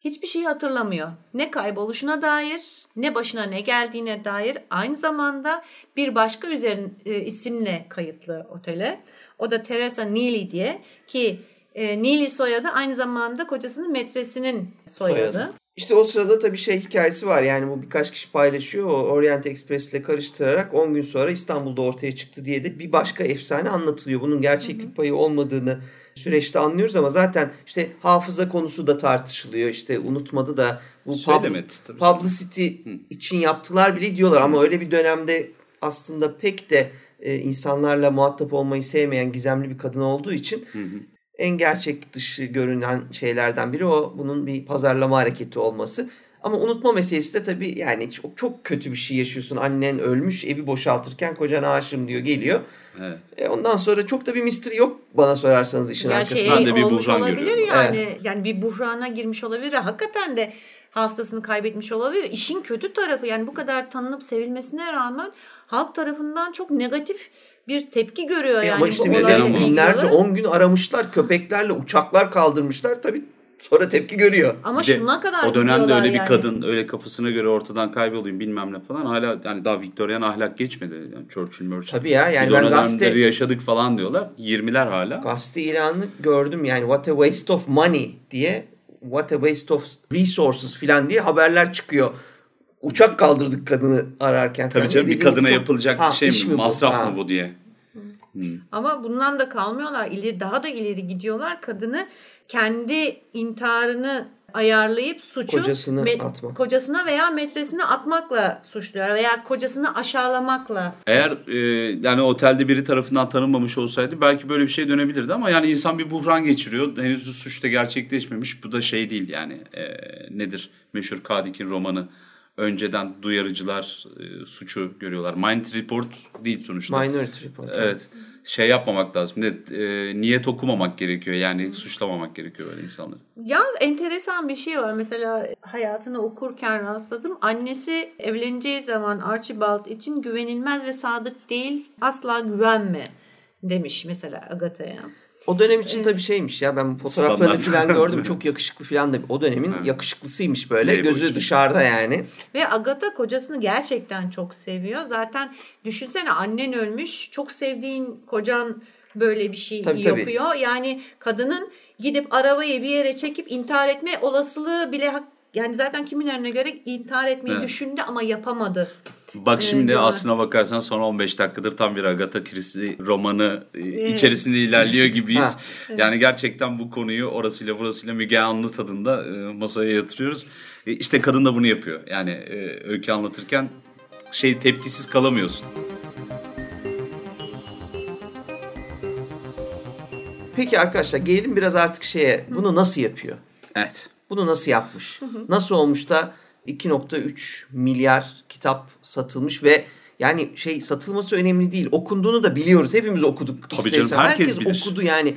hiçbir şeyi hatırlamıyor. Ne kayboluşuna dair, ne başına ne geldiğine dair aynı zamanda bir başka üzerin, e, isimle kayıtlı otele. O da Teresa Neely diye ki e, Neely soyadı aynı zamanda kocasının metresinin soyadı. Soyadı. İşte o sırada tabii şey hikayesi var. Yani bu birkaç kişi paylaşıyor. O Orient Express ile karıştırarak 10 gün sonra İstanbul'da ortaya çıktı diye de bir başka efsane anlatılıyor. Bunun gerçeklik payı olmadığını süreçte anlıyoruz ama zaten işte hafıza konusu da tartışılıyor. İşte unutmadı da bu Söylemedi tabii. publicity için yaptılar bile diyorlar ama öyle bir dönemde aslında pek de e, insanlarla muhatap olmayı sevmeyen gizemli bir kadın olduğu için Hı hı. En gerçek dışı görünen şeylerden biri o bunun bir pazarlama hareketi olması. Ama unutma meselesi de tabii yani çok, çok kötü bir şey yaşıyorsun. Annen ölmüş evi boşaltırken kocan aşığım diyor geliyor. Evet. E ondan sonra çok da bir mystery yok bana sorarsanız işin Ya arkasında. şey de bir buhran olabilir görüyorum. yani. Yani bir buhrana girmiş olabilir. Hakikaten de hafızasını kaybetmiş olabilir. İşin kötü tarafı yani bu kadar tanınıp sevilmesine rağmen halk tarafından çok negatif bir tepki görüyor E yani ama işte bu ilgili binlerce olarak. 10 gün aramışlar köpeklerle uçaklar kaldırmışlar. Tabii Sonra tepki görüyor. Ama Bir de şuna kadar o dönemde öyle bir yani. kadın öyle kafasına göre ortadan kaybolayım bilmem ne falan hala yani daha Victorian ahlak geçmedi. Yani Churchill Churchill. Tabii ya yani Bir ben gazete, yaşadık falan diyorlar. 20'ler hala. gazete ilanını gördüm yani what a waste of money diye what a waste of resources filan diye haberler çıkıyor. Uçak kaldırdık kadını ararken. Tabii canım bir kadına çok- yapılacak Ha, bir şey iş mi? Masraf Ha. mı bu diye. Ama bundan da kalmıyorlar. İleri, daha da ileri gidiyorlar. Kadını kendi intiharını ayarlayıp suçu Kocasını atmak. kocasına veya metresine atmakla suçluyor veya kocasını aşağılamakla. Eğer e, yani otelde biri tarafından tanınmamış olsaydı belki böyle bir şey dönebilirdi ama yani insan bir buhran geçiriyor. Henüz suç da gerçekleşmemiş. Bu da şey değil yani e, nedir meşhur Kadik'in romanı. Önceden duyarıcılar e, suçu görüyorlar. Minority Report değil sonuçta. Minority Report. Evet. Şey yapmamak lazım. Ne, e, niyet okumamak gerekiyor. Yani suçlamamak gerekiyor böyle insanları. Yalnız enteresan bir şey var. Mesela hayatını okurken rastladım. Annesi evleneceği zaman Archibald için güvenilmez ve sadık değil. Asla güvenme demiş mesela Agatha'ya. O dönem için tabii şeymiş ya ben fotoğraflarını Standart. falan gördüm çok yakışıklı falan da o dönemin Evet. yakışıklısıymış böyle Playboy gözü gibi. dışarıda yani. Ve Agatha kocasını gerçekten çok seviyor. Zaten düşünsene annen ölmüş. Çok sevdiğin kocan böyle bir şey Tabii, tabii. yapıyor. Yani kadının gidip arabayı bir yere çekip intihar etme olasılığı bile yani zaten kimilerine göre intihar etmeyi Evet. düşündü ama yapamadı. Bak Evet, şimdi diyorlar. aslına bakarsan son 15 dakikadır tam bir Agatha Christie romanı Evet. içerisinde ilerliyor gibiyiz. Yani gerçekten bu konuyu orasıyla burasıyla Müge Anlı tadında e, masaya yatırıyoruz. E, İşte kadın da bunu yapıyor. Yani e, öykü anlatırken şey tepkisiz kalamıyorsun. Peki arkadaşlar gelelim biraz artık şeye bunu nasıl yapıyor? Evet. Bunu nasıl yapmış? Nasıl olmuş da 2.3 milyar kitap satılmış ve yani şey satılması önemli değil. Okunduğunu da biliyoruz. Hepimiz okuduk. Tabii ister canım, herkes Herkes bilir. okudu yani.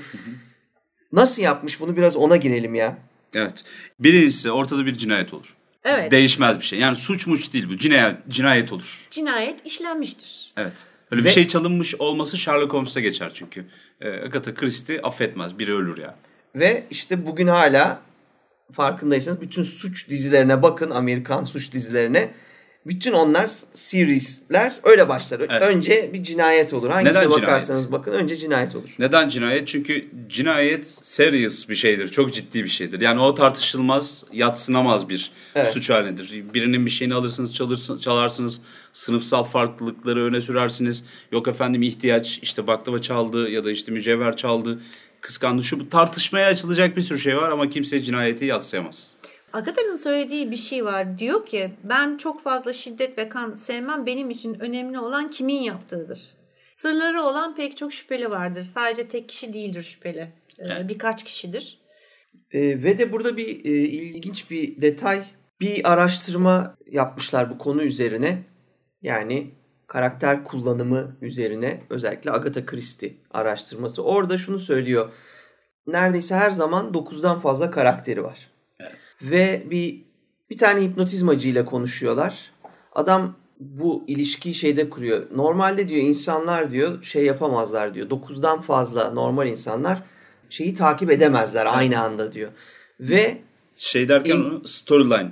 Nasıl yapmış bunu biraz ona girelim ya. Evet. Birincisi ortada bir cinayet olur. Evet. Değişmez bir şey. Yani suç muç değil bu. Cinayet, cinayet olur. Cinayet işlenmiştir. Evet. Böyle Ve- bir şey çalınmış olması Sherlock Holmes'ta geçer çünkü. E, Agatha Christie affetmez. Biri ölür yani. Ve işte bugün hala farkındaysanız bütün suç dizilerine bakın. Amerikan suç dizilerine. Bütün onlar seriesler öyle başlar. Evet. Önce bir cinayet olur. Hangisine Neden bakarsanız cinayet? bakın önce cinayet olur. Neden cinayet? Çünkü cinayet serious bir şeydir. Çok ciddi bir şeydir. Yani o tartışılmaz, yatsınamaz bir Evet. suç halidir. Birinin bir şeyini alırsınız, çalırsınız, çalarsınız. Sınıfsal farklılıkları öne sürersiniz. Yok efendim ihtiyaç, işte baklava çaldı ya da işte mücevher çaldı. Kıskandı. Şu bu tartışmaya açılacak bir sürü şey var ama kimse cinayeti yatsıyamaz. Agatha'nın söylediği bir şey var. Diyor ki ben çok fazla şiddet ve kan sevmem. Benim için önemli olan kimin yaptığıdır. Sırları olan pek çok şüpheli vardır. Sadece tek kişi değildir şüpheli. Ee, Evet. Birkaç kişidir. Ee, ve de burada bir e, ilginç bir detay. Bir araştırma yapmışlar bu konu üzerine. Yani karakter kullanımı üzerine özellikle Agatha Christie araştırması. Orada şunu söylüyor. Neredeyse her zaman 9'dan fazla karakteri var. Ve bir bir tane hipnotizmacıyla konuşuyorlar. Adam bu ilişkiyi şeyde kuruyor. Normalde diyor insanlar diyor şey yapamazlar diyor. 9'dan fazla normal insanlar şeyi takip edemezler aynı anda diyor. Ve Şey derken onu storyline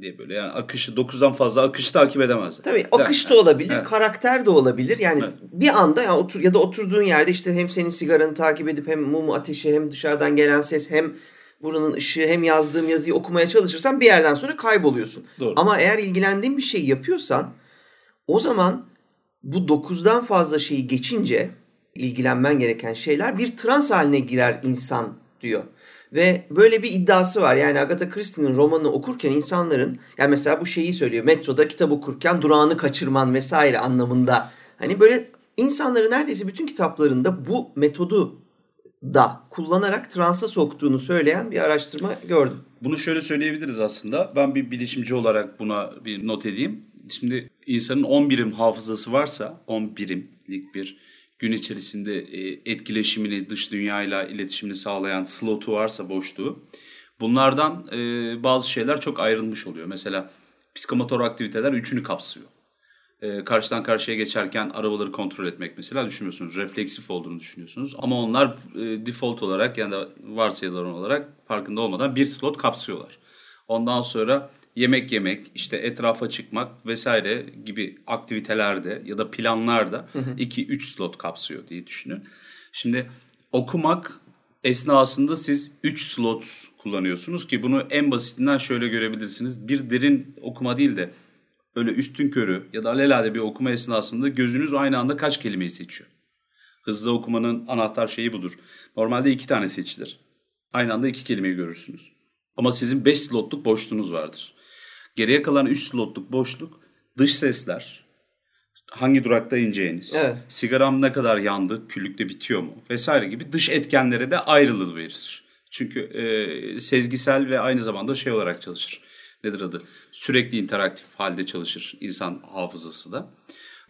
diye böyle yani akışı 9'dan fazla akışı takip edemezler. tabii akış da olabilir, Evet. karakter de olabilir. Yani Evet. bir anda ya otur ya da oturduğun yerde işte hem senin sigaranı takip edip hem mum ateşi hem dışarıdan gelen ses hem buranın ışığı hem yazdığım yazıyı okumaya çalışırsan bir yerden sonra kayboluyorsun. Doğru. Ama eğer ilgilendiğin bir şey yapıyorsan o zaman bu 9'dan fazla şeyi geçince ilgilenmen gereken şeyler bir trans haline girer insan diyor. Ve böyle bir iddiası var. Yani Agatha Christie'nin romanını okurken insanların yani mesela bu şeyi söylüyor. Metroda kitap okurken durağını kaçırman vesaire anlamında. Hani böyle insanları neredeyse bütün kitaplarında bu metodu da kullanarak transa soktuğunu söyleyen bir araştırma gördüm. Bunu şöyle söyleyebiliriz aslında. Ben bir bilişimci olarak buna bir not edeyim. Şimdi insanın 10 birim hafızası varsa 10 birimlik bir gün içerisinde e, etkileşimini dış dünyayla iletişimini sağlayan slotu varsa boşluğu bunlardan e, bazı şeyler çok ayrılmış oluyor. Mesela psikomotor aktiviteler üçünü kapsıyor. e, karşıdan karşıya geçerken arabaları kontrol etmek mesela düşünmüyorsunuz. Refleksif olduğunu düşünüyorsunuz. Ama onlar default olarak yani da varsayılan olarak farkında olmadan bir slot kapsıyorlar. Ondan sonra yemek yemek, işte etrafa çıkmak vesaire gibi aktivitelerde ya da planlarda 2-3 slot kapsıyor diye düşünün. Şimdi okumak esnasında siz 3 slot kullanıyorsunuz ki bunu en basitinden şöyle görebilirsiniz. Bir derin okuma değil de öyle üstün körü ya da alelade bir okuma esnasında gözünüz aynı anda kaç kelimeyi seçiyor? Hızlı okumanın anahtar şeyi budur. Normalde iki tane seçilir. Aynı anda iki kelimeyi görürsünüz. Ama sizin 5 slotluk boşluğunuz vardır. Geriye kalan 3 slotluk boşluk dış sesler, hangi durakta ineceğiniz, Evet. sigaram ne kadar yandı, küllükte bitiyor mu vesaire gibi dış etkenlere de ayrılığı verir. Çünkü e, sezgisel ve aynı zamanda şey olarak çalışır. Nedir adı? Sürekli interaktif halde çalışır insan hafızası da.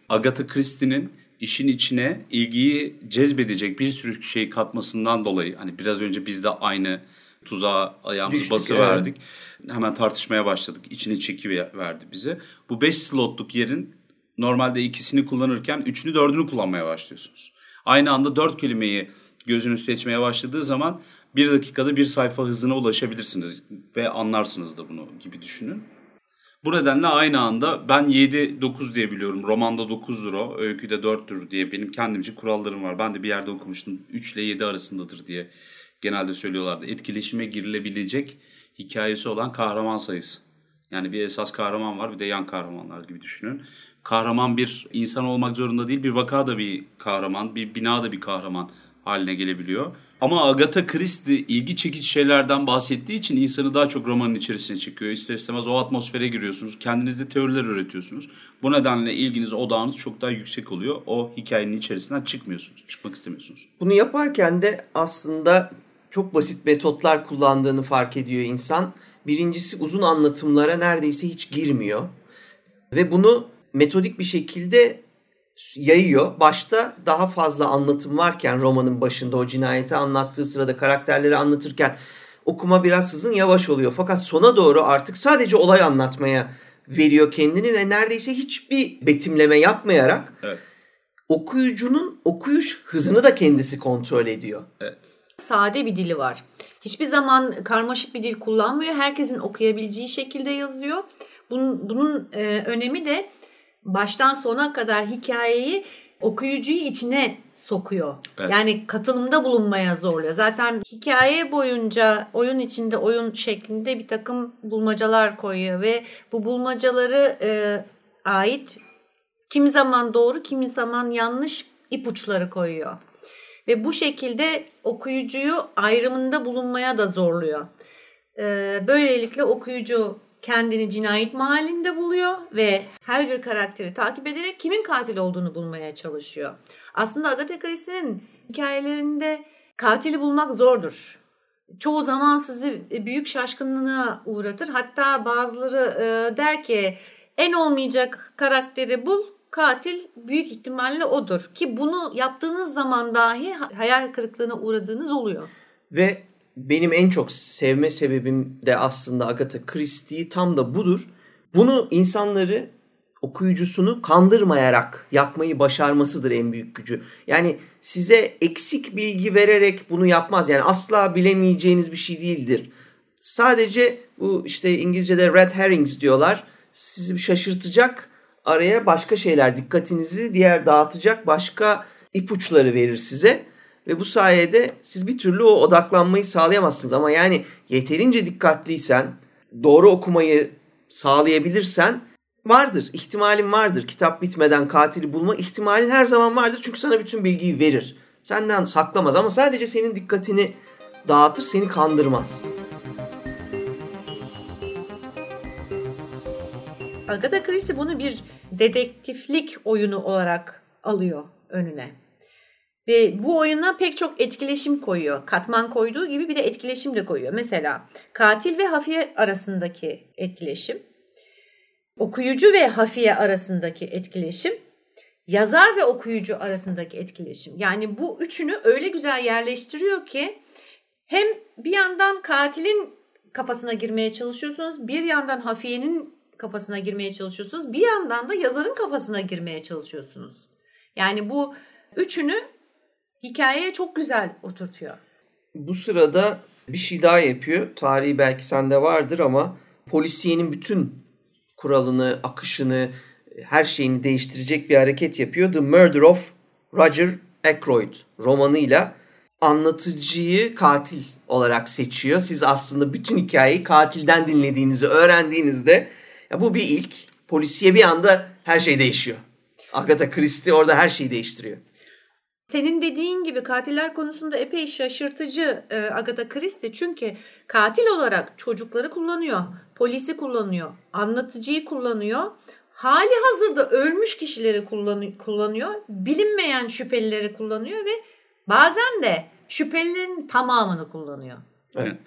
Agatha Christie'nin işin içine ilgiyi cezbedecek bir sürü şey katmasından dolayı hani biraz önce biz de aynı tuzağa ayağımızı Düştük, bası evet. verdik. Hemen tartışmaya başladık. İçine çeki verdi bize. Bu 5 slotluk yerin normalde ikisini kullanırken üçünü dördünü kullanmaya başlıyorsunuz. Aynı anda dört kelimeyi gözünüz seçmeye başladığı zaman bir dakikada bir sayfa hızına ulaşabilirsiniz ve anlarsınız da bunu gibi düşünün. Bu nedenle aynı anda ben 7-9 diye biliyorum. Romanda 9'dur o, öyküde 4'tür diye benim kendimce kurallarım var. Ben de bir yerde okumuştum 3 ile 7 arasındadır diye genelde söylüyorlardı. Etkileşime girilebilecek hikayesi olan kahraman sayısı. Yani bir esas kahraman var bir de yan kahramanlar gibi düşünün. Kahraman bir insan olmak zorunda değil bir vaka da bir kahraman, bir bina da bir kahraman haline gelebiliyor. Ama Agatha Christie ilgi çekici şeylerden bahsettiği için insanı daha çok romanın içerisine çekiyor. İster istemez o atmosfere giriyorsunuz. Kendinizde teoriler üretiyorsunuz. Bu nedenle ilginiz, odağınız çok daha yüksek oluyor. O hikayenin içerisinden çıkmıyorsunuz. Çıkmak istemiyorsunuz. Bunu yaparken de aslında çok basit metotlar kullandığını fark ediyor insan. Birincisi uzun anlatımlara neredeyse hiç girmiyor. Ve bunu metodik bir şekilde yayıyor. Başta daha fazla anlatım varken romanın başında o cinayeti anlattığı sırada karakterleri anlatırken okuma biraz hızın yavaş oluyor. Fakat sona doğru artık sadece olay anlatmaya veriyor kendini ve neredeyse hiçbir betimleme yapmayarak Evet. okuyucunun okuyuş hızını da kendisi kontrol ediyor. Sade bir dili var. Hiçbir zaman karmaşık bir dil kullanmıyor. Herkesin okuyabileceği şekilde yazıyor. Bunun, bunun e, önemi de baştan sona kadar hikayeyi okuyucuyu içine sokuyor. Evet. Yani katılımda bulunmaya zorluyor. Zaten hikaye boyunca oyun içinde oyun şeklinde bir takım bulmacalar koyuyor ve bu bulmacaları e, ait kimi zaman doğru kimi zaman yanlış ipuçları koyuyor. Ve bu şekilde okuyucuyu ayrımında bulunmaya da zorluyor. Ee, böylelikle okuyucu kendini cinayet mahallinde buluyor ve her bir karakteri takip ederek kimin katil olduğunu bulmaya çalışıyor. Aslında Agatha Christie'nin hikayelerinde katili bulmak zordur. Çoğu zaman sizi büyük şaşkınlığına uğratır. Hatta bazıları e, der ki en olmayacak karakteri bul, katil büyük ihtimalle odur. Ki bunu yaptığınız zaman dahi hayal kırıklığına uğradığınız oluyor. Ve benim en çok sevme sebebim de aslında Agatha Christie'yi tam da budur. Bunu insanları okuyucusunu kandırmayarak yapmayı başarmasıdır en büyük gücü. Yani size eksik bilgi vererek bunu yapmaz. Yani asla bilemeyeceğiniz bir şey değildir. Sadece bu işte İngilizce'de red herrings diyorlar. Sizi şaşırtacak, araya başka şeyler, dikkatinizi diğer dağıtacak başka ipuçları verir size. Ve bu sayede siz bir türlü o odaklanmayı sağlayamazsınız. Ama yani yeterince dikkatliysen, doğru okumayı sağlayabilirsen vardır. ihtimalin vardır. Kitap bitmeden katili bulma ihtimalin her zaman vardır. Çünkü sana bütün bilgiyi verir. Senden saklamaz ama sadece senin dikkatini dağıtır, seni kandırmaz. Agatha Christie bunu bir dedektiflik oyunu olarak alıyor önüne. Ve bu oyuna pek çok etkileşim koyuyor. Katman koyduğu gibi bir de etkileşim de koyuyor. Mesela katil ve hafiye arasındaki etkileşim, okuyucu ve hafiye arasındaki etkileşim, yazar ve okuyucu arasındaki etkileşim. Yani bu üçünü öyle güzel yerleştiriyor ki hem bir yandan katilin kafasına girmeye çalışıyorsunuz, bir yandan hafiyenin kafasına girmeye çalışıyorsunuz. Bir yandan da yazarın kafasına girmeye çalışıyorsunuz. Yani bu üçünü hikayeye çok güzel oturtuyor. Bu sırada bir şey daha yapıyor. Tarihi belki sende vardır ama polisiyenin bütün kuralını, akışını, her şeyini değiştirecek bir hareket yapıyor. The Murder of Roger Ackroyd romanıyla anlatıcıyı katil olarak seçiyor. Siz aslında bütün hikayeyi katilden dinlediğinizi öğrendiğinizde ya bu bir ilk. Polisiye bir anda her şey değişiyor. Agatha Christie orada her şeyi değiştiriyor. Senin dediğin gibi katiller konusunda epey şaşırtıcı e, Agatha Christie çünkü katil olarak çocukları kullanıyor, polisi kullanıyor, anlatıcıyı kullanıyor. Hali hazırda ölmüş kişileri kullanıyor, bilinmeyen şüphelileri kullanıyor ve bazen de şüphelilerin tamamını kullanıyor. Evet.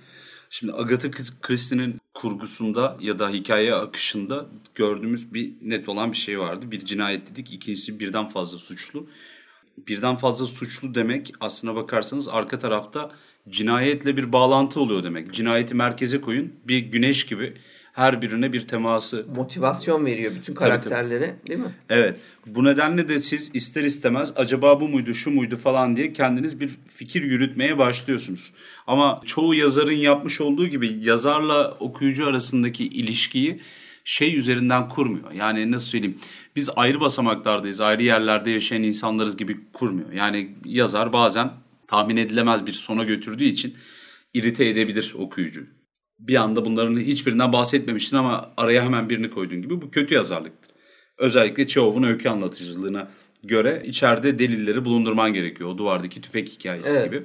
Şimdi Agatha Christie'nin kurgusunda ya da hikaye akışında gördüğümüz bir net olan bir şey vardı. Bir cinayet dedik, ikincisi birden fazla suçlu. Birden fazla suçlu demek aslına bakarsanız arka tarafta cinayetle bir bağlantı oluyor demek. Cinayeti merkeze koyun, bir güneş gibi her birine bir teması. Motivasyon veriyor bütün karakterlere tabii, tabii. değil mi? Evet. Bu nedenle de siz ister istemez acaba bu muydu şu muydu falan diye kendiniz bir fikir yürütmeye başlıyorsunuz. Ama çoğu yazarın yapmış olduğu gibi yazarla okuyucu arasındaki ilişkiyi şey üzerinden kurmuyor. Yani nasıl söyleyeyim biz ayrı basamaklardayız ayrı yerlerde yaşayan insanlarız gibi kurmuyor. Yani yazar bazen tahmin edilemez bir sona götürdüğü için irite edebilir okuyucu bir anda bunların hiçbirinden bahsetmemiştin ama araya hemen birini koyduğun gibi bu kötü yazarlıktır. Özellikle Çehov'un öykü anlatıcılığına göre içeride delilleri bulundurman gerekiyor. O duvardaki tüfek hikayesi evet. gibi.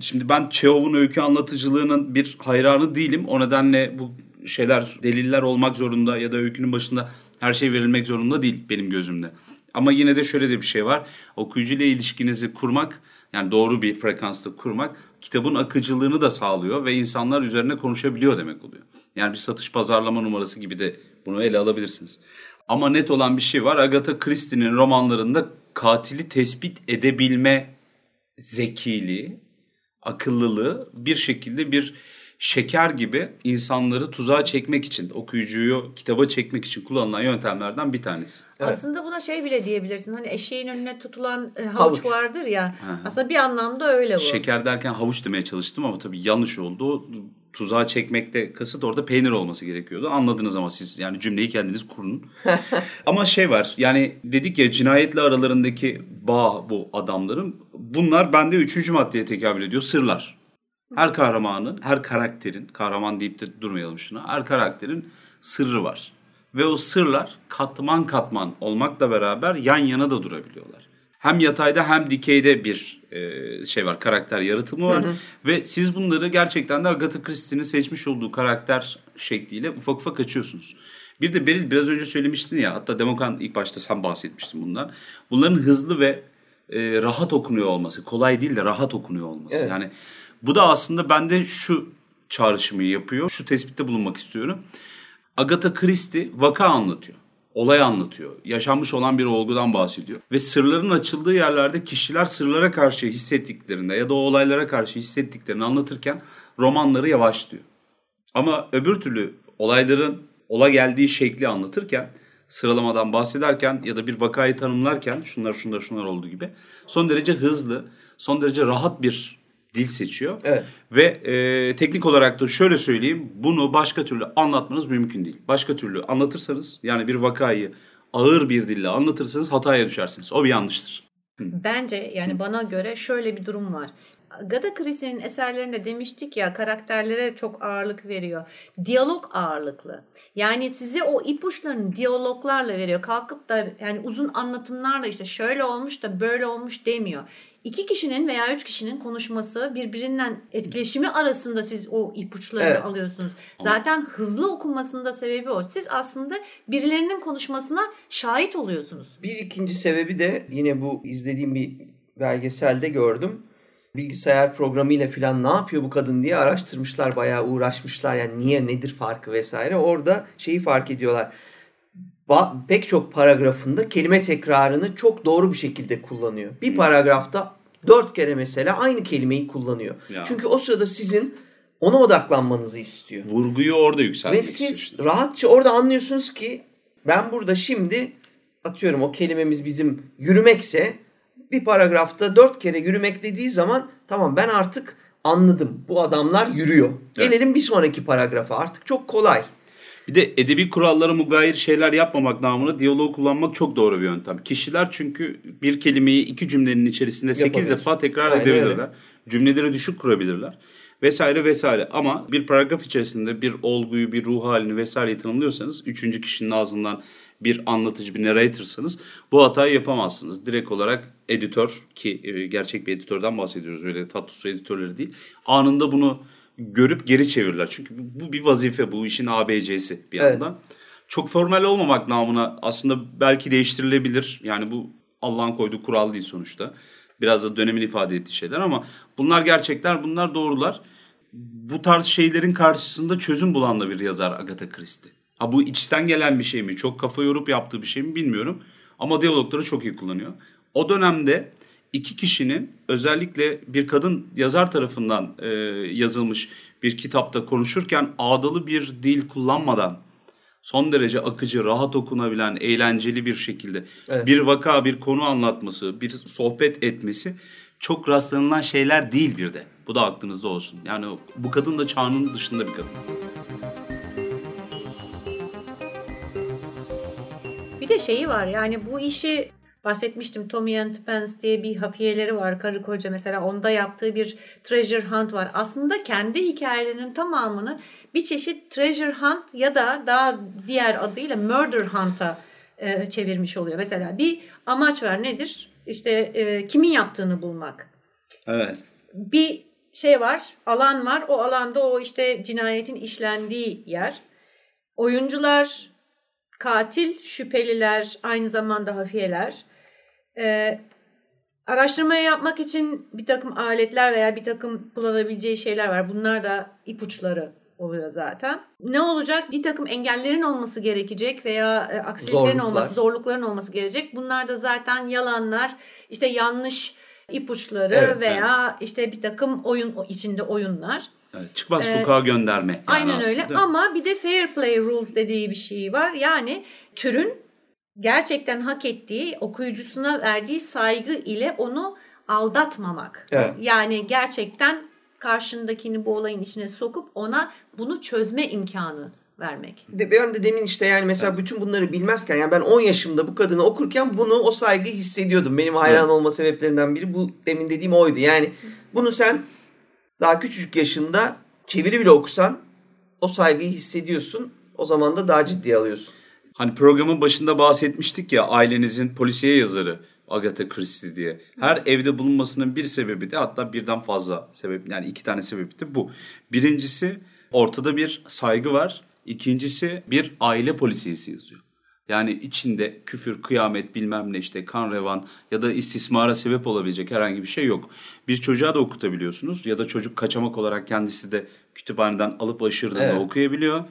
Şimdi ben Çehov'un öykü anlatıcılığının bir hayranı değilim. O nedenle bu şeyler deliller olmak zorunda ya da öykünün başında her şey verilmek zorunda değil benim gözümde. Ama yine de şöyle de bir şey var. Okuyucuyla ilişkinizi kurmak yani doğru bir frekansta kurmak kitabın akıcılığını da sağlıyor ve insanlar üzerine konuşabiliyor demek oluyor. Yani bir satış pazarlama numarası gibi de bunu ele alabilirsiniz. Ama net olan bir şey var. Agatha Christie'nin romanlarında katili tespit edebilme zekiliği, akıllılığı bir şekilde bir şeker gibi insanları tuzağa çekmek için, okuyucuyu kitaba çekmek için kullanılan yöntemlerden bir tanesi. Evet. Aslında buna şey bile diyebilirsin. Hani eşeğin önüne tutulan e, havuç, havuç vardır ya. Hı-hı. Aslında bir anlamda öyle bu. Şeker derken havuç demeye çalıştım ama tabii yanlış oldu. Tuzağa çekmekte kasıt orada peynir olması gerekiyordu. Anladınız ama siz yani cümleyi kendiniz kurun. ama şey var yani dedik ya cinayetle aralarındaki bağ bu adamların. Bunlar bende üçüncü maddeye tekabül ediyor. Sırlar. Her kahramanın, her karakterin, kahraman deyip de durmayalım şuna, her karakterin sırrı var. Ve o sırlar katman katman olmakla beraber yan yana da durabiliyorlar. Hem yatayda hem dikeyde bir e, şey var, karakter yaratımı var. Hı hı. Ve siz bunları gerçekten de Agatha Christie'nin seçmiş olduğu karakter şekliyle ufak ufak açıyorsunuz. Bir de Beril biraz önce söylemiştin ya, hatta Demokan ilk başta sen bahsetmiştin bundan. Bunların hızlı ve e, rahat okunuyor olması, kolay değil de rahat okunuyor olması. Evet. Yani bu da aslında bende şu çağrışımı yapıyor. Şu tespitte bulunmak istiyorum. Agatha Christie vaka anlatıyor. Olay anlatıyor. Yaşanmış olan bir olgudan bahsediyor. Ve sırların açıldığı yerlerde kişiler sırlara karşı hissettiklerinde ya da o olaylara karşı hissettiklerini anlatırken romanları yavaşlıyor. Ama öbür türlü olayların ola geldiği şekli anlatırken sıralamadan bahsederken ya da bir vakayı tanımlarken şunlar şunlar şunlar olduğu gibi son derece hızlı, son derece rahat bir dil seçiyor. Evet. Ve e, teknik olarak da şöyle söyleyeyim bunu başka türlü anlatmanız mümkün değil. Başka türlü anlatırsanız yani bir vakayı ağır bir dille anlatırsanız hataya düşersiniz. O bir yanlıştır. Bence yani bana göre şöyle bir durum var. Agatha Christie'nin eserlerinde demiştik ya karakterlere çok ağırlık veriyor. Diyalog ağırlıklı. Yani size o ipuçlarını diyaloglarla veriyor. Kalkıp da yani uzun anlatımlarla işte şöyle olmuş da böyle olmuş demiyor iki kişinin veya üç kişinin konuşması birbirinden etkileşimi arasında siz o ipuçlarını evet. alıyorsunuz. Zaten hızlı okunmasının da sebebi o. Siz aslında birilerinin konuşmasına şahit oluyorsunuz. Bir ikinci sebebi de yine bu izlediğim bir belgeselde gördüm. Bilgisayar programıyla falan ne yapıyor bu kadın diye araştırmışlar, bayağı uğraşmışlar. Yani niye, nedir farkı vesaire. Orada şeyi fark ediyorlar pek çok paragrafında kelime tekrarını çok doğru bir şekilde kullanıyor. Bir paragrafta dört kere mesela aynı kelimeyi kullanıyor. Ya. Çünkü o sırada sizin ona odaklanmanızı istiyor. Vurguyu orada yükseltmek Ve siz istiyor. rahatça orada anlıyorsunuz ki ben burada şimdi atıyorum o kelimemiz bizim yürümekse bir paragrafta dört kere yürümek dediği zaman tamam ben artık anladım. Bu adamlar yürüyor. Evet. Gelelim bir sonraki paragrafa. Artık çok kolay. Bir de edebi kurallara mugayir şeyler yapmamak namına diyaloğu kullanmak çok doğru bir yöntem. Kişiler çünkü bir kelimeyi iki cümlenin içerisinde 8 Yapabilir. defa tekrar Aynen edebilirler. Cümleleri düşük kurabilirler. Vesaire vesaire. Ama bir paragraf içerisinde bir olguyu, bir ruh halini vesaireyi tanımlıyorsanız, üçüncü kişinin ağzından bir anlatıcı, bir narratorsanız bu hatayı yapamazsınız. Direkt olarak editör ki e, gerçek bir editörden bahsediyoruz öyle tatlı su editörleri değil. Anında bunu görüp geri çevirirler. Çünkü bu bir vazife, bu işin ABC'si bir Evet. yandan. Çok formal olmamak namına aslında belki değiştirilebilir. Yani bu Allah'ın koyduğu kural değil sonuçta. Biraz da dönemin ifade ettiği şeyler ama bunlar gerçekler, bunlar doğrular. Bu tarz şeylerin karşısında çözüm bulan da bir yazar Agatha Christie. Ha bu içten gelen bir şey mi? Çok kafa yorup yaptığı bir şey mi bilmiyorum. Ama diyalogları çok iyi kullanıyor. O dönemde iki kişinin özellikle bir kadın yazar tarafından e, yazılmış bir kitapta konuşurken ağdalı bir dil kullanmadan son derece akıcı, rahat okunabilen, eğlenceli bir şekilde Evet. bir vaka, bir konu anlatması, bir sohbet etmesi çok rastlanılan şeyler değil bir de. Bu da aklınızda olsun. Yani bu kadın da çağının dışında bir kadın. Bir de şeyi var yani bu işi bahsetmiştim Tommy and Pence diye bir hafiyeleri var karı koca mesela onda yaptığı bir treasure hunt var. Aslında kendi hikayelerinin tamamını bir çeşit treasure hunt ya da daha diğer adıyla murder hunt'a e, çevirmiş oluyor. Mesela bir amaç var nedir? İşte e, kimin yaptığını bulmak. Evet. Bir şey var, alan var. O alanda o işte cinayetin işlendiği yer. Oyuncular, katil, şüpheliler, aynı zamanda hafiyeler. Ee, araştırmayı yapmak için bir takım aletler veya bir takım kullanabileceği şeyler var. Bunlar da ipuçları oluyor zaten. Ne olacak? Bir takım engellerin olması gerekecek veya e, aksiliklerin Zorluklar. olması, zorlukların olması gerekecek. Bunlar da zaten yalanlar, işte yanlış ipuçları Evet, veya işte bir takım oyun içinde oyunlar. Evet. Çıkmaz Ee, sokağa gönderme. yani Aynen aslında, öyle ama bir de fair play rules dediği bir şey var. Yani türün gerçekten hak ettiği, okuyucusuna verdiği saygı ile onu aldatmamak. Evet. Yani gerçekten karşındakini bu olayın içine sokup ona bunu çözme imkanı vermek. De, ben de demin işte yani mesela bütün bunları bilmezken yani ben 10 yaşımda bu kadını okurken bunu o saygıyı hissediyordum. Benim hayran Evet. olma sebeplerinden biri bu demin dediğim oydu. Yani bunu sen daha küçücük yaşında çeviri bile okusan o saygıyı hissediyorsun. O zaman da daha ciddiye alıyorsun. Hani programın başında bahsetmiştik ya ailenizin polisiye yazarı Agatha Christie diye. Her evde bulunmasının bir sebebi de hatta birden fazla sebep yani iki tane sebebi de bu. Birincisi ortada bir saygı var. İkincisi bir aile polisiyesi yazıyor. Yani içinde küfür, kıyamet bilmem ne işte kan revan ya da istismara sebep olabilecek herhangi bir şey yok. Bir çocuğa da okutabiliyorsunuz ya da çocuk kaçamak olarak kendisi de kütüphaneden alıp aşırdığında Evet. okuyabiliyor.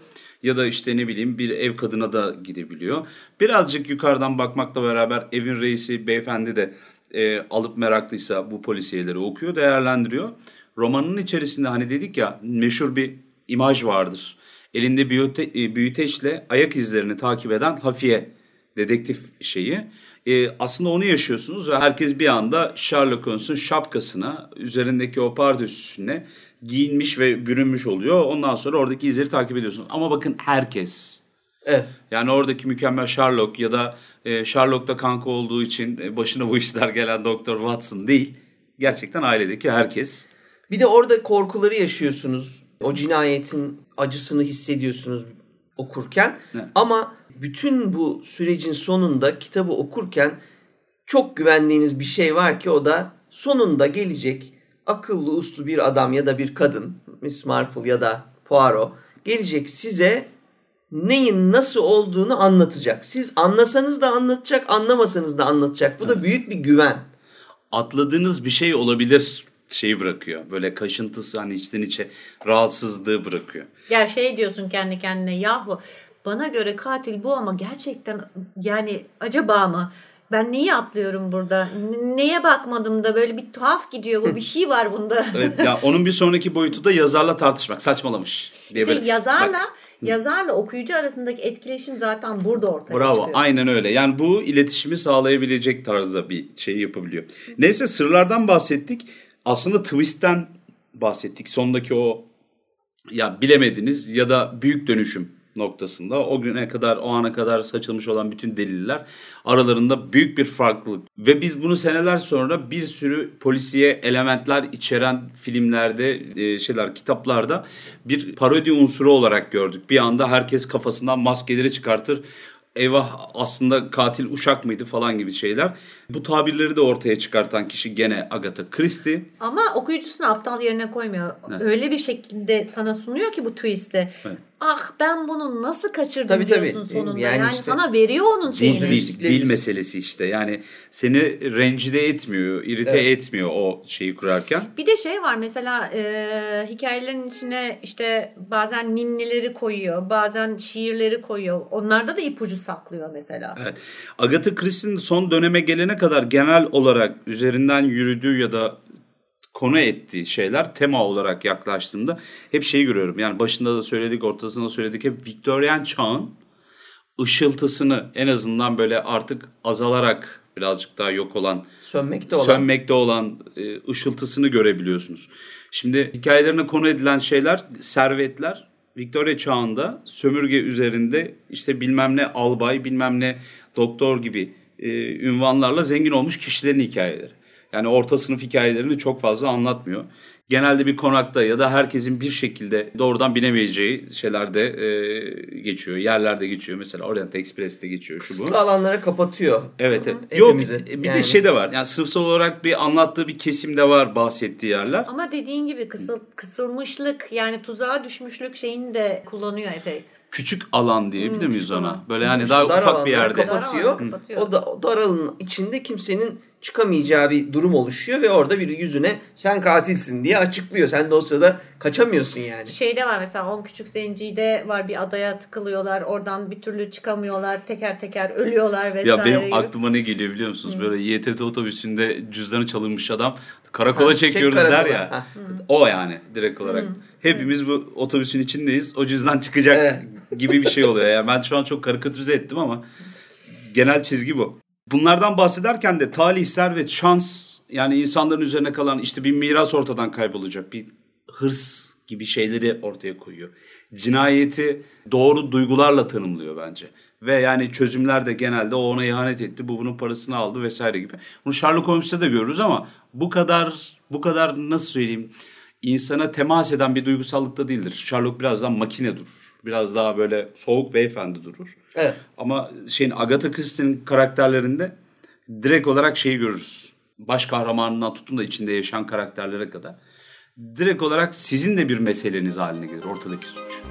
Ya da işte ne bileyim bir ev kadına da gidebiliyor. Birazcık yukarıdan bakmakla beraber evin reisi beyefendi de e, alıp meraklıysa bu polisiyeleri okuyor, değerlendiriyor. Romanın içerisinde hani dedik ya meşhur bir imaj vardır. Elinde büyüte, e, büyüteçle ayak izlerini takip eden hafiye dedektif şeyi. E, aslında onu yaşıyorsunuz ve herkes bir anda Sherlock Holmes'un şapkasına, üzerindeki o pardösüne giyinmiş ve bürünmüş oluyor. Ondan sonra oradaki izleri takip ediyorsunuz. Ama bakın herkes. Evet. Yani oradaki mükemmel Sherlock ya da e, Sherlock'ta kanka olduğu için e, başına bu işler gelen Doktor Watson değil. Gerçekten ailedeki herkes. Bir de orada korkuları yaşıyorsunuz. O cinayetin acısını hissediyorsunuz okurken. Evet. Ama bütün bu sürecin sonunda kitabı okurken çok güvendiğiniz bir şey var ki o da sonunda gelecek akıllı uslu bir adam ya da bir kadın Miss Marple ya da Poirot gelecek size neyin nasıl olduğunu anlatacak. Siz anlasanız da anlatacak, anlamasanız da anlatacak. Bu da büyük bir güven. Atladığınız bir şey olabilir şeyi bırakıyor. Böyle kaşıntısı hani içten içe rahatsızlığı bırakıyor. Ya şey diyorsun kendi kendine yahu bana göre katil bu ama gerçekten yani acaba mı? Ben neyi atlıyorum burada? Neye bakmadım da böyle bir tuhaf gidiyor bu bir şey var bunda. Evet, ya onun bir sonraki boyutu da yazarla tartışmak. Saçmalamış. Diye İşte böyle- yazarla Bak, yazarla okuyucu arasındaki etkileşim zaten burada ortaya Bravo. çıkıyor. Aynen öyle. Yani bu iletişimi sağlayabilecek tarzda bir şey yapabiliyor. Neyse sırlardan bahsettik. Aslında twist'ten bahsettik. Sondaki o ya bilemediniz ya da büyük dönüşüm noktasında o güne kadar o ana kadar saçılmış olan bütün deliller aralarında büyük bir farklılık ve biz bunu seneler sonra bir sürü polisiye elementler içeren filmlerde e, şeyler kitaplarda bir parodi unsuru olarak gördük. Bir anda herkes kafasından maskeleri çıkartır eyvah aslında katil uşak mıydı falan gibi şeyler. Bu tabirleri de ortaya çıkartan kişi gene Agatha Christie. Ama okuyucusunu aptal yerine koymuyor. Evet. Öyle bir şekilde sana sunuyor ki bu twist'i. Evet. Ah ben bunu nasıl kaçırdım Tabii, tabii. diyorsun sonunda. Yani Yani, işte- sana veriyor onun Dil, şeyini. dil, dil biz- meselesi işte. Yani seni rencide etmiyor, irite Evet. etmiyor o şeyi kurarken. Bir de şey var mesela e, hikayelerin içine işte bazen ninnileri koyuyor, bazen şiirleri koyuyor. Onlarda da ipucu saklıyor mesela. Evet. Agatha Christie'nin son döneme gelene kadar genel olarak üzerinden yürüdüğü ya da konu ettiği şeyler tema olarak yaklaştığımda hep şeyi görüyorum. Yani başında da söyledik, ortasında da söyledik. Hep Victorian çağın ışıltısını en azından böyle artık azalarak birazcık daha yok olan Sönmekte olan. sönmekte olan e, ışıltısını görebiliyorsunuz. Şimdi hikayelerine konu edilen şeyler servetler Victoria çağında sömürge üzerinde işte bilmem ne albay bilmem ne doktor gibi e, ünvanlarla zengin olmuş kişilerin hikayeleri. Yani orta sınıf hikayelerini çok fazla anlatmıyor. Genelde bir konakta ya da herkesin bir şekilde doğrudan binemeyeceği şeylerde e, geçiyor. Yerlerde geçiyor. Mesela Orient Express'te geçiyor şu bu. Kısıtlı alanlara kapatıyor. Evet. evet. Yok bir, bir Yani. de şey de var. Yani sınıfsal olarak bir anlattığı bir kesim de var bahsettiği yerler. Ama dediğin gibi kısıl, kısılmışlık yani tuzağa düşmüşlük şeyini de kullanıyor epey. Küçük alan diyebilir Hmm, miyiz ona? Böyle hani İşte daha dar ufak bir yerde. kapat- Kapatıyor. Dar kapatıyor. O da o dar alanın içinde kimsenin çıkamayacağı bir durum oluşuyor ve orada bir yüzüne sen katilsin diye açıklıyor. Sen de o sırada kaçamıyorsun yani. Şeyde var mesela 10 küçük zencide var bir adaya tıkılıyorlar. Oradan bir türlü çıkamıyorlar. Teker teker ölüyorlar vesaire. Ya benim gibi. aklıma ne geliyor biliyor musunuz? Böyle YTT otobüsünde cüzdanı çalınmış adam karakola Ha, çek çekiyoruz karakola. der ya. Ha. O yani direkt olarak. Hepimiz bu otobüsün içindeyiz. O cüzdan çıkacak Evet. Gibi bir şey oluyor. Yani ben şu an çok karikatürize ettim ama genel çizgi bu. Bunlardan bahsederken de talih, servet, şans yani insanların üzerine kalan işte bir miras ortadan kaybolacak. Bir hırs gibi şeyleri ortaya koyuyor. Cinayeti doğru duygularla tanımlıyor bence. Ve yani çözümler de genelde o ona ihanet etti, bu bunun parasını aldı vesaire gibi. Bunu Sherlock Holmes'te de görürüz ama bu kadar bu kadar nasıl söyleyeyim insana temas eden bir duygusallıkta değildir. Sherlock biraz daha makine durur. Biraz daha böyle soğuk beyefendi durur. Evet. Ama şeyin Agatha Christie'nin karakterlerinde direkt olarak şeyi görürüz. Baş kahramanından tutun da içinde yaşayan karakterlere kadar. Direkt olarak sizin de bir meseleniz haline gelir ortadaki suç.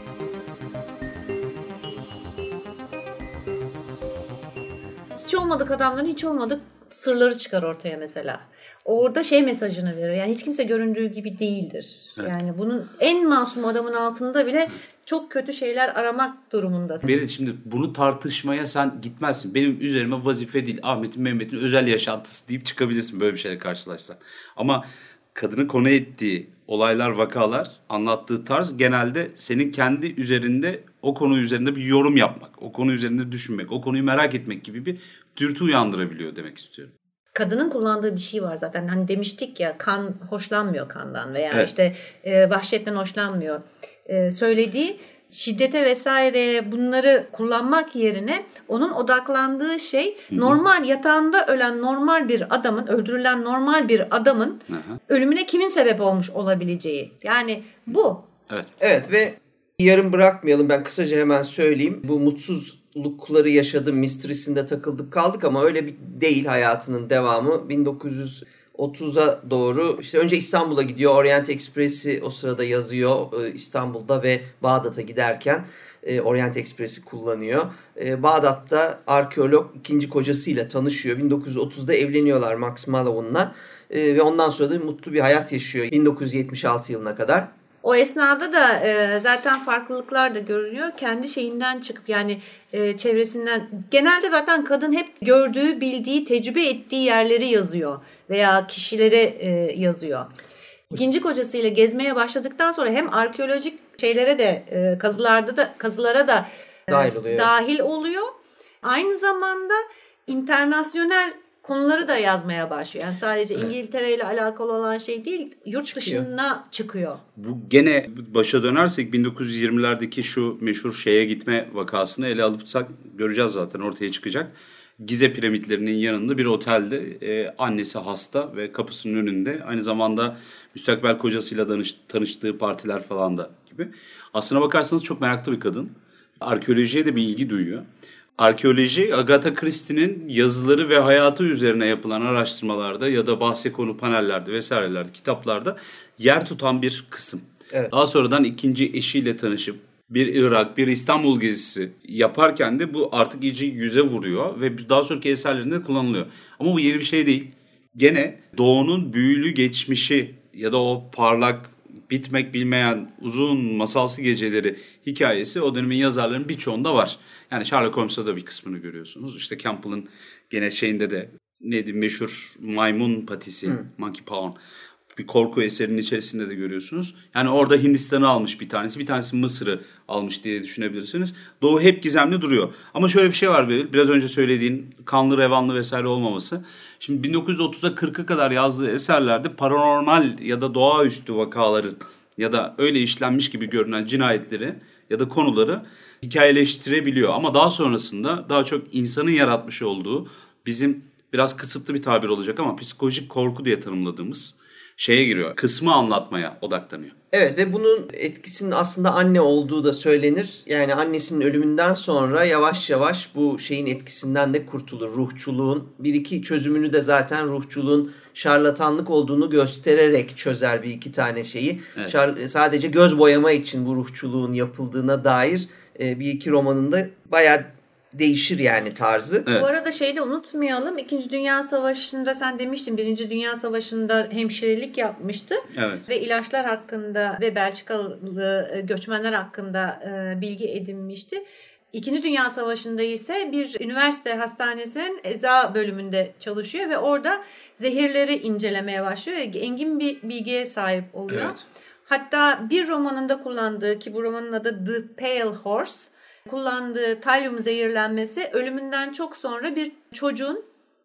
Hiç olmadık adamların hiç olmadık sırları çıkar ortaya mesela. Orada şey mesajını verir. Yani hiç kimse göründüğü gibi değildir. Evet. Yani bunun en masum adamın altında bile çok kötü şeyler aramak durumundasın. Berit şimdi bunu tartışmaya sen gitmezsin. Benim üzerime vazife değil Ahmet'in Mehmet'in özel yaşantısı deyip çıkabilirsin böyle bir şeyle karşılaşsan. Ama kadını konu ettiği olaylar, vakalar, anlattığı tarz genelde senin kendi üzerinde o konu üzerinde bir yorum yapmak, o konu üzerinde düşünmek, o konuyu merak etmek gibi bir dürtü uyandırabiliyor demek istiyorum. Kadının kullandığı bir şey var zaten. Hani demiştik ya kan hoşlanmıyor kandan veya Evet. işte e, vahşetten hoşlanmıyor. E, söylediği şiddete vesaire bunları kullanmak yerine onun odaklandığı şey normal yatağında ölen normal bir adamın öldürülen normal bir adamın Aha, ölümüne kimin sebep olmuş olabileceği. Yani bu. evet. Evet ve yarım bırakmayalım ben kısaca hemen söyleyeyim. Bu mutsuzlukları yaşadım mistrisinde takıldık kaldık ama öyle bir değil hayatının devamı. 1930'a doğru işte önce İstanbul'a gidiyor. Orient Express'i o sırada yazıyor e, İstanbul'da ve Bağdat'a giderken e, Orient Express'i kullanıyor. E, Bağdat'ta arkeolog ikinci kocasıyla tanışıyor. 1930'da evleniyorlar Max Malone'la. E, ve ondan sonra da mutlu bir hayat yaşıyor 1976 yılına kadar. O esnada da e, zaten farklılıklar da görünüyor. Kendi şeyinden çıkıp yani e, çevresinden genelde zaten kadın hep gördüğü, bildiği, tecrübe ettiği yerleri yazıyor veya kişileri e, yazıyor. İkinci kocasıyla gezmeye başladıktan sonra hem arkeolojik şeylere de e, kazılarda da kazılara da e, Dahil oluyor. dahil oluyor. Aynı zamanda internasyonel konuları da yazmaya başlıyor. Yani sadece İngiltere ile alakalı olan şey değil, yurt Çıkıyor. dışına çıkıyor. Bu gene başa dönersek 1920'lerdeki şu meşhur şeye gitme vakasını ele alırsak göreceğiz zaten ortaya çıkacak. Gize piramitlerinin yanında bir otelde e, annesi hasta ve kapısının önünde aynı zamanda müstakbel kocasıyla danış, tanıştığı partiler falan da gibi. Aslına bakarsanız çok meraklı bir kadın. Arkeolojiye de bir ilgi duyuyor. Arkeoloji Agatha Christie'nin yazıları ve hayatı üzerine yapılan araştırmalarda ya da bahse konu panellerde vesairelerde kitaplarda yer tutan bir kısım. Evet. Daha sonradan ikinci eşiyle tanışıp bir Irak, bir İstanbul gezisi yaparken de bu artık iyice yüze vuruyor ve daha sonraki eserlerinde kullanılıyor. Ama bu yeni bir şey değil. Gene Doğu'nun büyülü geçmişi ya da o parlak bitmek bilmeyen uzun masalsı geceleri hikayesi o dönemin yazarlarının birçoğunda var. Yani Sherlock Holmes'ta da bir kısmını görüyorsunuz. İşte Campbell'ın gene şeyinde de neydi meşhur maymun patisi, Monkey Paw bir korku eserinin içerisinde de görüyorsunuz. Yani orada Hindistan'ı almış bir tanesi, bir tanesi Mısır'ı almış diye düşünebilirsiniz. Doğu hep gizemli duruyor. Ama şöyle bir şey var Beril, biraz önce söylediğin kanlı, revanlı vesaire olmaması. Şimdi 1930'a 40'a kadar yazdığı eserlerde paranormal ya da doğaüstü vakaların ya da öyle işlenmiş gibi görünen cinayetleri ya da konuları hikayeleştirebiliyor. Ama daha sonrasında daha çok insanın yaratmış olduğu bizim biraz kısıtlı bir tabir olacak ama psikolojik korku diye tanımladığımız şeye giriyor. Kısmı anlatmaya odaklanıyor. Evet ve bunun etkisinin aslında anne olduğu da söylenir. Yani annesinin ölümünden sonra yavaş yavaş bu şeyin etkisinden de kurtulur. Ruhçuluğun bir iki çözümünü de zaten ruhçuluğun şarlatanlık olduğunu göstererek çözer bir iki tane şeyi. Evet. Şar- sadece göz boyama için bu ruhçuluğun yapıldığına dair e, bir iki romanında bayağı değişir yani tarzı. Evet. Bu arada şeyi de unutmayalım. İkinci Dünya Savaşı'nda sen demiştin Birinci Dünya Savaşı'nda hemşirelik yapmıştı. Evet. Ve ilaçlar hakkında ve Belçikalı e, göçmenler hakkında e, bilgi edinmişti. İkinci Dünya Savaşı'nda ise bir üniversite hastanesinin eza bölümünde çalışıyor ve orada zehirleri incelemeye başlıyor. Engin bir bilgiye sahip oluyor. Evet. Hatta bir romanında kullandığı ki bu romanın adı The Pale Horse kullandığı talyum zehirlenmesi ölümünden çok sonra bir çocuğun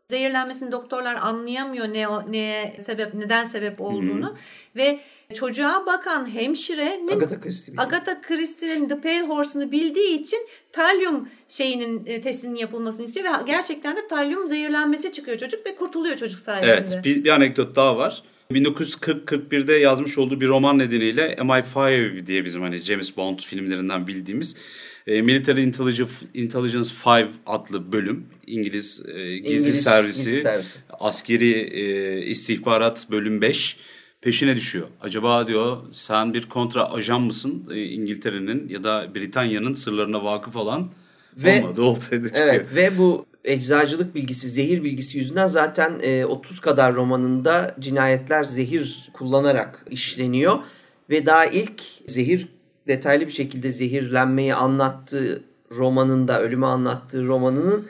zehirlenmesini doktorlar anlayamıyor ne neye sebep neden sebep olduğunu ve çocuğa bakan hemşirenin Agatha Christie. Agatha Christie'nin The Pale Horse'unu bildiği için talyum şeyinin e, testinin yapılmasını istiyor ve gerçekten de talyum zehirlenmesi çıkıyor çocuk ve kurtuluyor çocuk sayesinde. Evet. Bir, bir anekdot daha var. 1940-41'de yazmış olduğu bir roman nedeniyle MI5 diye bizim hani James Bond filmlerinden bildiğimiz e, Military Intelligence, Intelligence 5 adlı bölüm İngiliz e, gizli İngiliz servisi, gizli servisi. askeri e, istihbarat bölüm 5 peşine düşüyor. Acaba diyor sen bir kontra ajan mısın E, İngiltere'nin ya da Britanya'nın sırlarına vakıf olan Ve- olmadı ortaya çıkıyor. Evet ve bu eczacılık bilgisi, zehir bilgisi yüzünden zaten e, 30 kadar romanında cinayetler zehir kullanarak işleniyor. Ve daha ilk zehir detaylı bir şekilde zehirlenmeyi anlattığı romanında, ölümü anlattığı romanının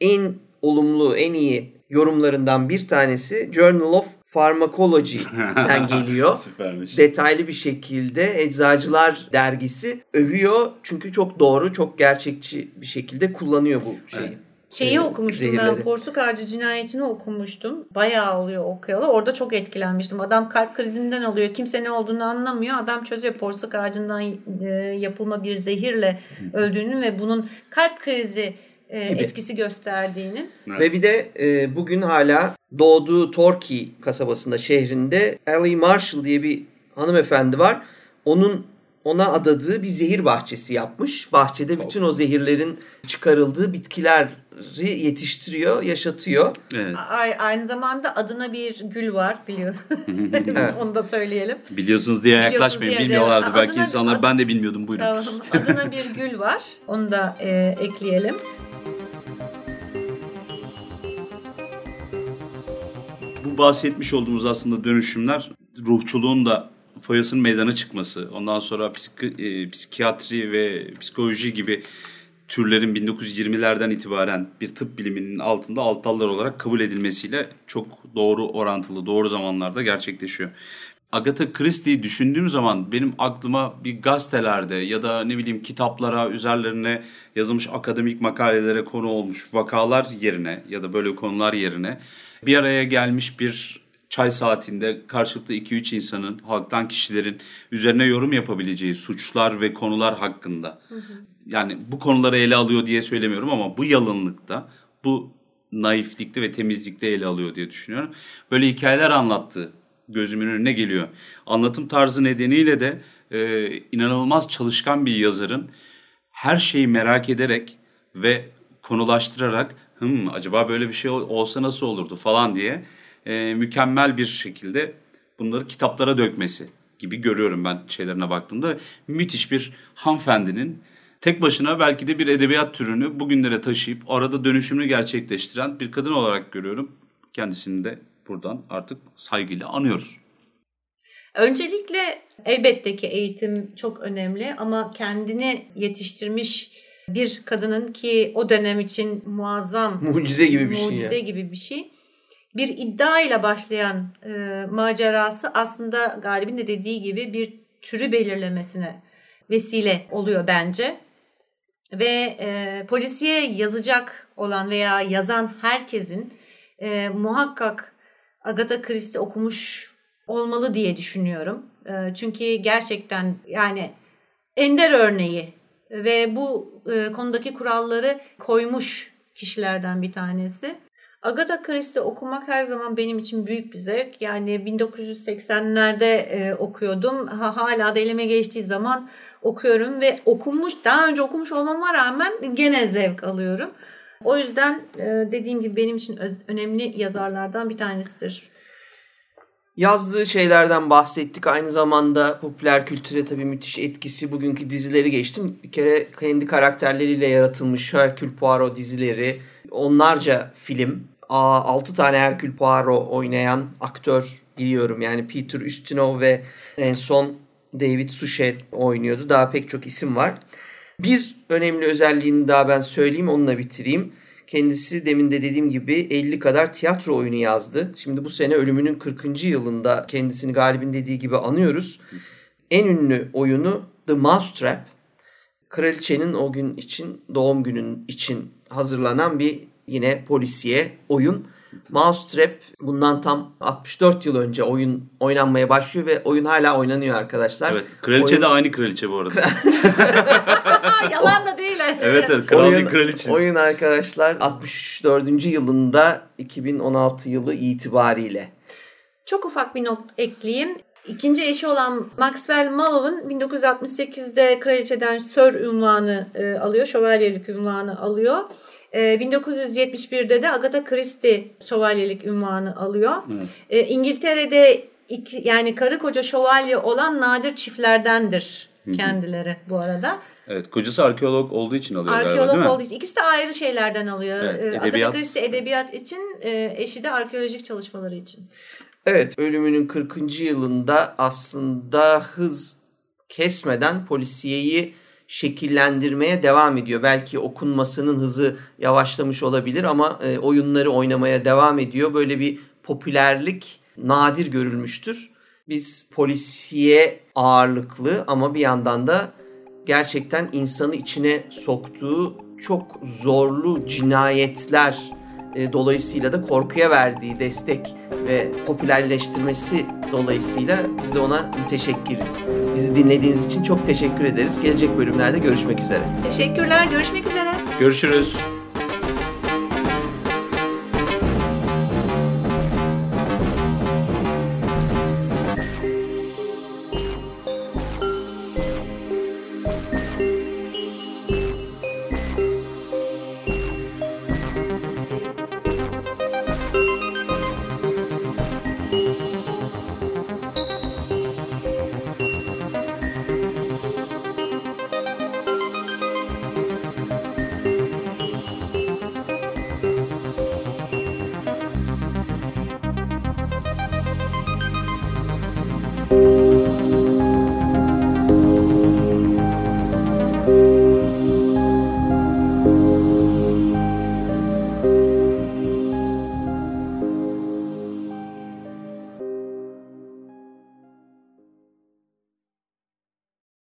en olumlu, en iyi yorumlarından bir tanesi Journal of Pharmacology'den geliyor Süpermiş. detaylı bir şekilde Eczacılar dergisi övüyor. Çünkü çok doğru, çok gerçekçi bir şekilde kullanıyor bu şeyi. Evet. Şeyi e, okumuştum zehirleri. ben Porsuk Ağacı cinayetini okumuştum. Bayağı oluyor okuyalı. Orada çok etkilenmiştim. Adam kalp krizinden oluyor. Kimse ne olduğunu anlamıyor. Adam çözüyor porsuk ağacından e, yapılma bir zehirle öldüğünün ve bunun kalp krizi e, Gibi. etkisi gösterdiğinin. Evet. Ve bir de e, bugün hala doğduğu Torquay kasabasında, şehrinde Ellie Marshall diye bir hanımefendi var. Onun ona adadığı bir zehir bahçesi yapmış. Bahçede bütün o zehirlerin çıkarıldığı bitkileri yetiştiriyor, yaşatıyor. Evet. A- aynı zamanda adına bir gül var biliyor. Evet. Onu da söyleyelim. Biliyorsunuz diye yaklaşmayın. diye- Bilmiyorlardı Adına- belki insanlar. ad- Ben de bilmiyordum. Buyurun. Tamam. Adına bir gül var. Onu da e, ekleyelim. Bu bahsetmiş olduğumuz aslında dönüşümler ruhçuluğun da foyasının meydana çıkması, ondan sonra psik e, psikiyatri ve psikoloji gibi türlerin 1920'lerden itibaren bir tıp biliminin altında alt olarak kabul edilmesiyle çok doğru orantılı, doğru zamanlarda gerçekleşiyor. Agatha Christie'yi düşündüğüm zaman benim aklıma bir gazetelerde ya da ne bileyim kitaplara üzerlerine yazılmış akademik makalelere konu olmuş vakalar yerine ya da böyle konular yerine bir araya gelmiş bir çay saatinde karşılıklı 2-3 insanın, halktan kişilerin üzerine yorum yapabileceği suçlar ve konular hakkında. Hı hı. Yani bu konuları ele alıyor diye söylemiyorum ama bu yalınlıkta, bu naiflikte ve temizlikte ele alıyor diye düşünüyorum. Böyle hikayeler anlattı gözümün önüne geliyor. Anlatım tarzı nedeniyle de e, inanılmaz çalışkan bir yazarın her şeyi merak ederek ve konulaştırarak Hım, acaba böyle bir şey olsa nasıl olurdu falan diye e, mükemmel bir şekilde bunları kitaplara dökmesi gibi görüyorum ben şeylerine baktığımda. Müthiş bir hanımefendinin tek başına belki de bir edebiyat türünü bugünlere taşıyıp arada dönüşümünü gerçekleştiren bir kadın olarak görüyorum. Kendisini de buradan artık saygıyla anıyoruz. Öncelikle elbette ki eğitim çok önemli ama kendini yetiştirmiş bir kadının ki o dönem için muazzam mucize gibi bir mucize şey. Mucize gibi bir şey. Bir iddia ile başlayan e, macerası aslında Galip'in de dediği gibi bir türü belirlemesine vesile oluyor bence. Ve e, polisiye yazacak olan veya yazan herkesin e, muhakkak Agatha Christie okumuş olmalı diye düşünüyorum. E, çünkü gerçekten yani ender örneği ve bu e, konudaki kuralları koymuş kişilerden bir tanesi. Agatha Christie okumak her zaman benim için büyük bir zevk. Yani 1980'lerde e, okuyordum. Ha, hala da elime geçtiği zaman okuyorum ve okunmuş, daha önce okumuş olmama rağmen gene zevk alıyorum. O yüzden e, dediğim gibi benim için önemli yazarlardan bir tanesidir. Yazdığı şeylerden bahsettik. Aynı zamanda popüler kültüre tabii müthiş etkisi. Bugünkü dizileri geçtim. Bir kere kendi karakterleriyle yaratılmış Hercule Poirot dizileri, onlarca film. 6 tane Hercule Poirot oynayan aktör biliyorum. Yani Peter Ustinov ve en son David Suchet oynuyordu. Daha pek çok isim var. Bir önemli özelliğini daha ben söyleyeyim onunla bitireyim. Kendisi demin de dediğim gibi 50 kadar tiyatro oyunu yazdı. Şimdi bu sene ölümünün 40. yılında kendisini Galip'in dediği gibi anıyoruz. En ünlü oyunu The Mousetrap. Kraliçenin o gün için doğum günün için hazırlanan bir yine polisiye oyun. Mousetrap bundan tam 64 yıl önce oyun oynanmaya başlıyor ve oyun hala oynanıyor arkadaşlar. Evet. Kraliçe oyun... de aynı kraliçe bu arada. Yalan da değil. evet evet. Kral oyun, kraliçe. Oyun arkadaşlar 64. yılında 2016 yılı itibariyle. Çok ufak bir not ekleyeyim. İkinci eşi olan Maxwell Malone'un 1968'de kraliçeden Sir ünvanı e, alıyor, şövalyelik ünvanı alıyor. 1971'de ee, de Agatha Christie şövalyelik ünvanı alıyor. Evet. E, İngiltere'de iki, yani karı koca şövalye olan nadir çiftlerdendir kendileri bu arada. Evet, kocası arkeolog olduğu için alıyor arkeolog galiba değil mi? olduğu için. İkisi de ayrı şeylerden alıyor. Evet, edebiyat. Agatha Christie edebiyat için, e, eşi de arkeolojik çalışmaları için. Evet, ölümünün 40. yılında aslında hız kesmeden polisiyeyi şekillendirmeye devam ediyor. Belki okunmasının hızı yavaşlamış olabilir ama e, oyunları oynamaya devam ediyor. Böyle bir popülerlik nadir görülmüştür. Biz polisiye ağırlıklı ama bir yandan da gerçekten insanı içine soktuğu çok zorlu cinayetler e, dolayısıyla da korkuya verdiği destek ve popülerleştirmesi dolayısıyla biz de ona müteşekkiriz. Bizi dinlediğiniz için çok teşekkür ederiz. Gelecek bölümlerde görüşmek üzere. Teşekkürler. Görüşmek üzere. Görüşürüz.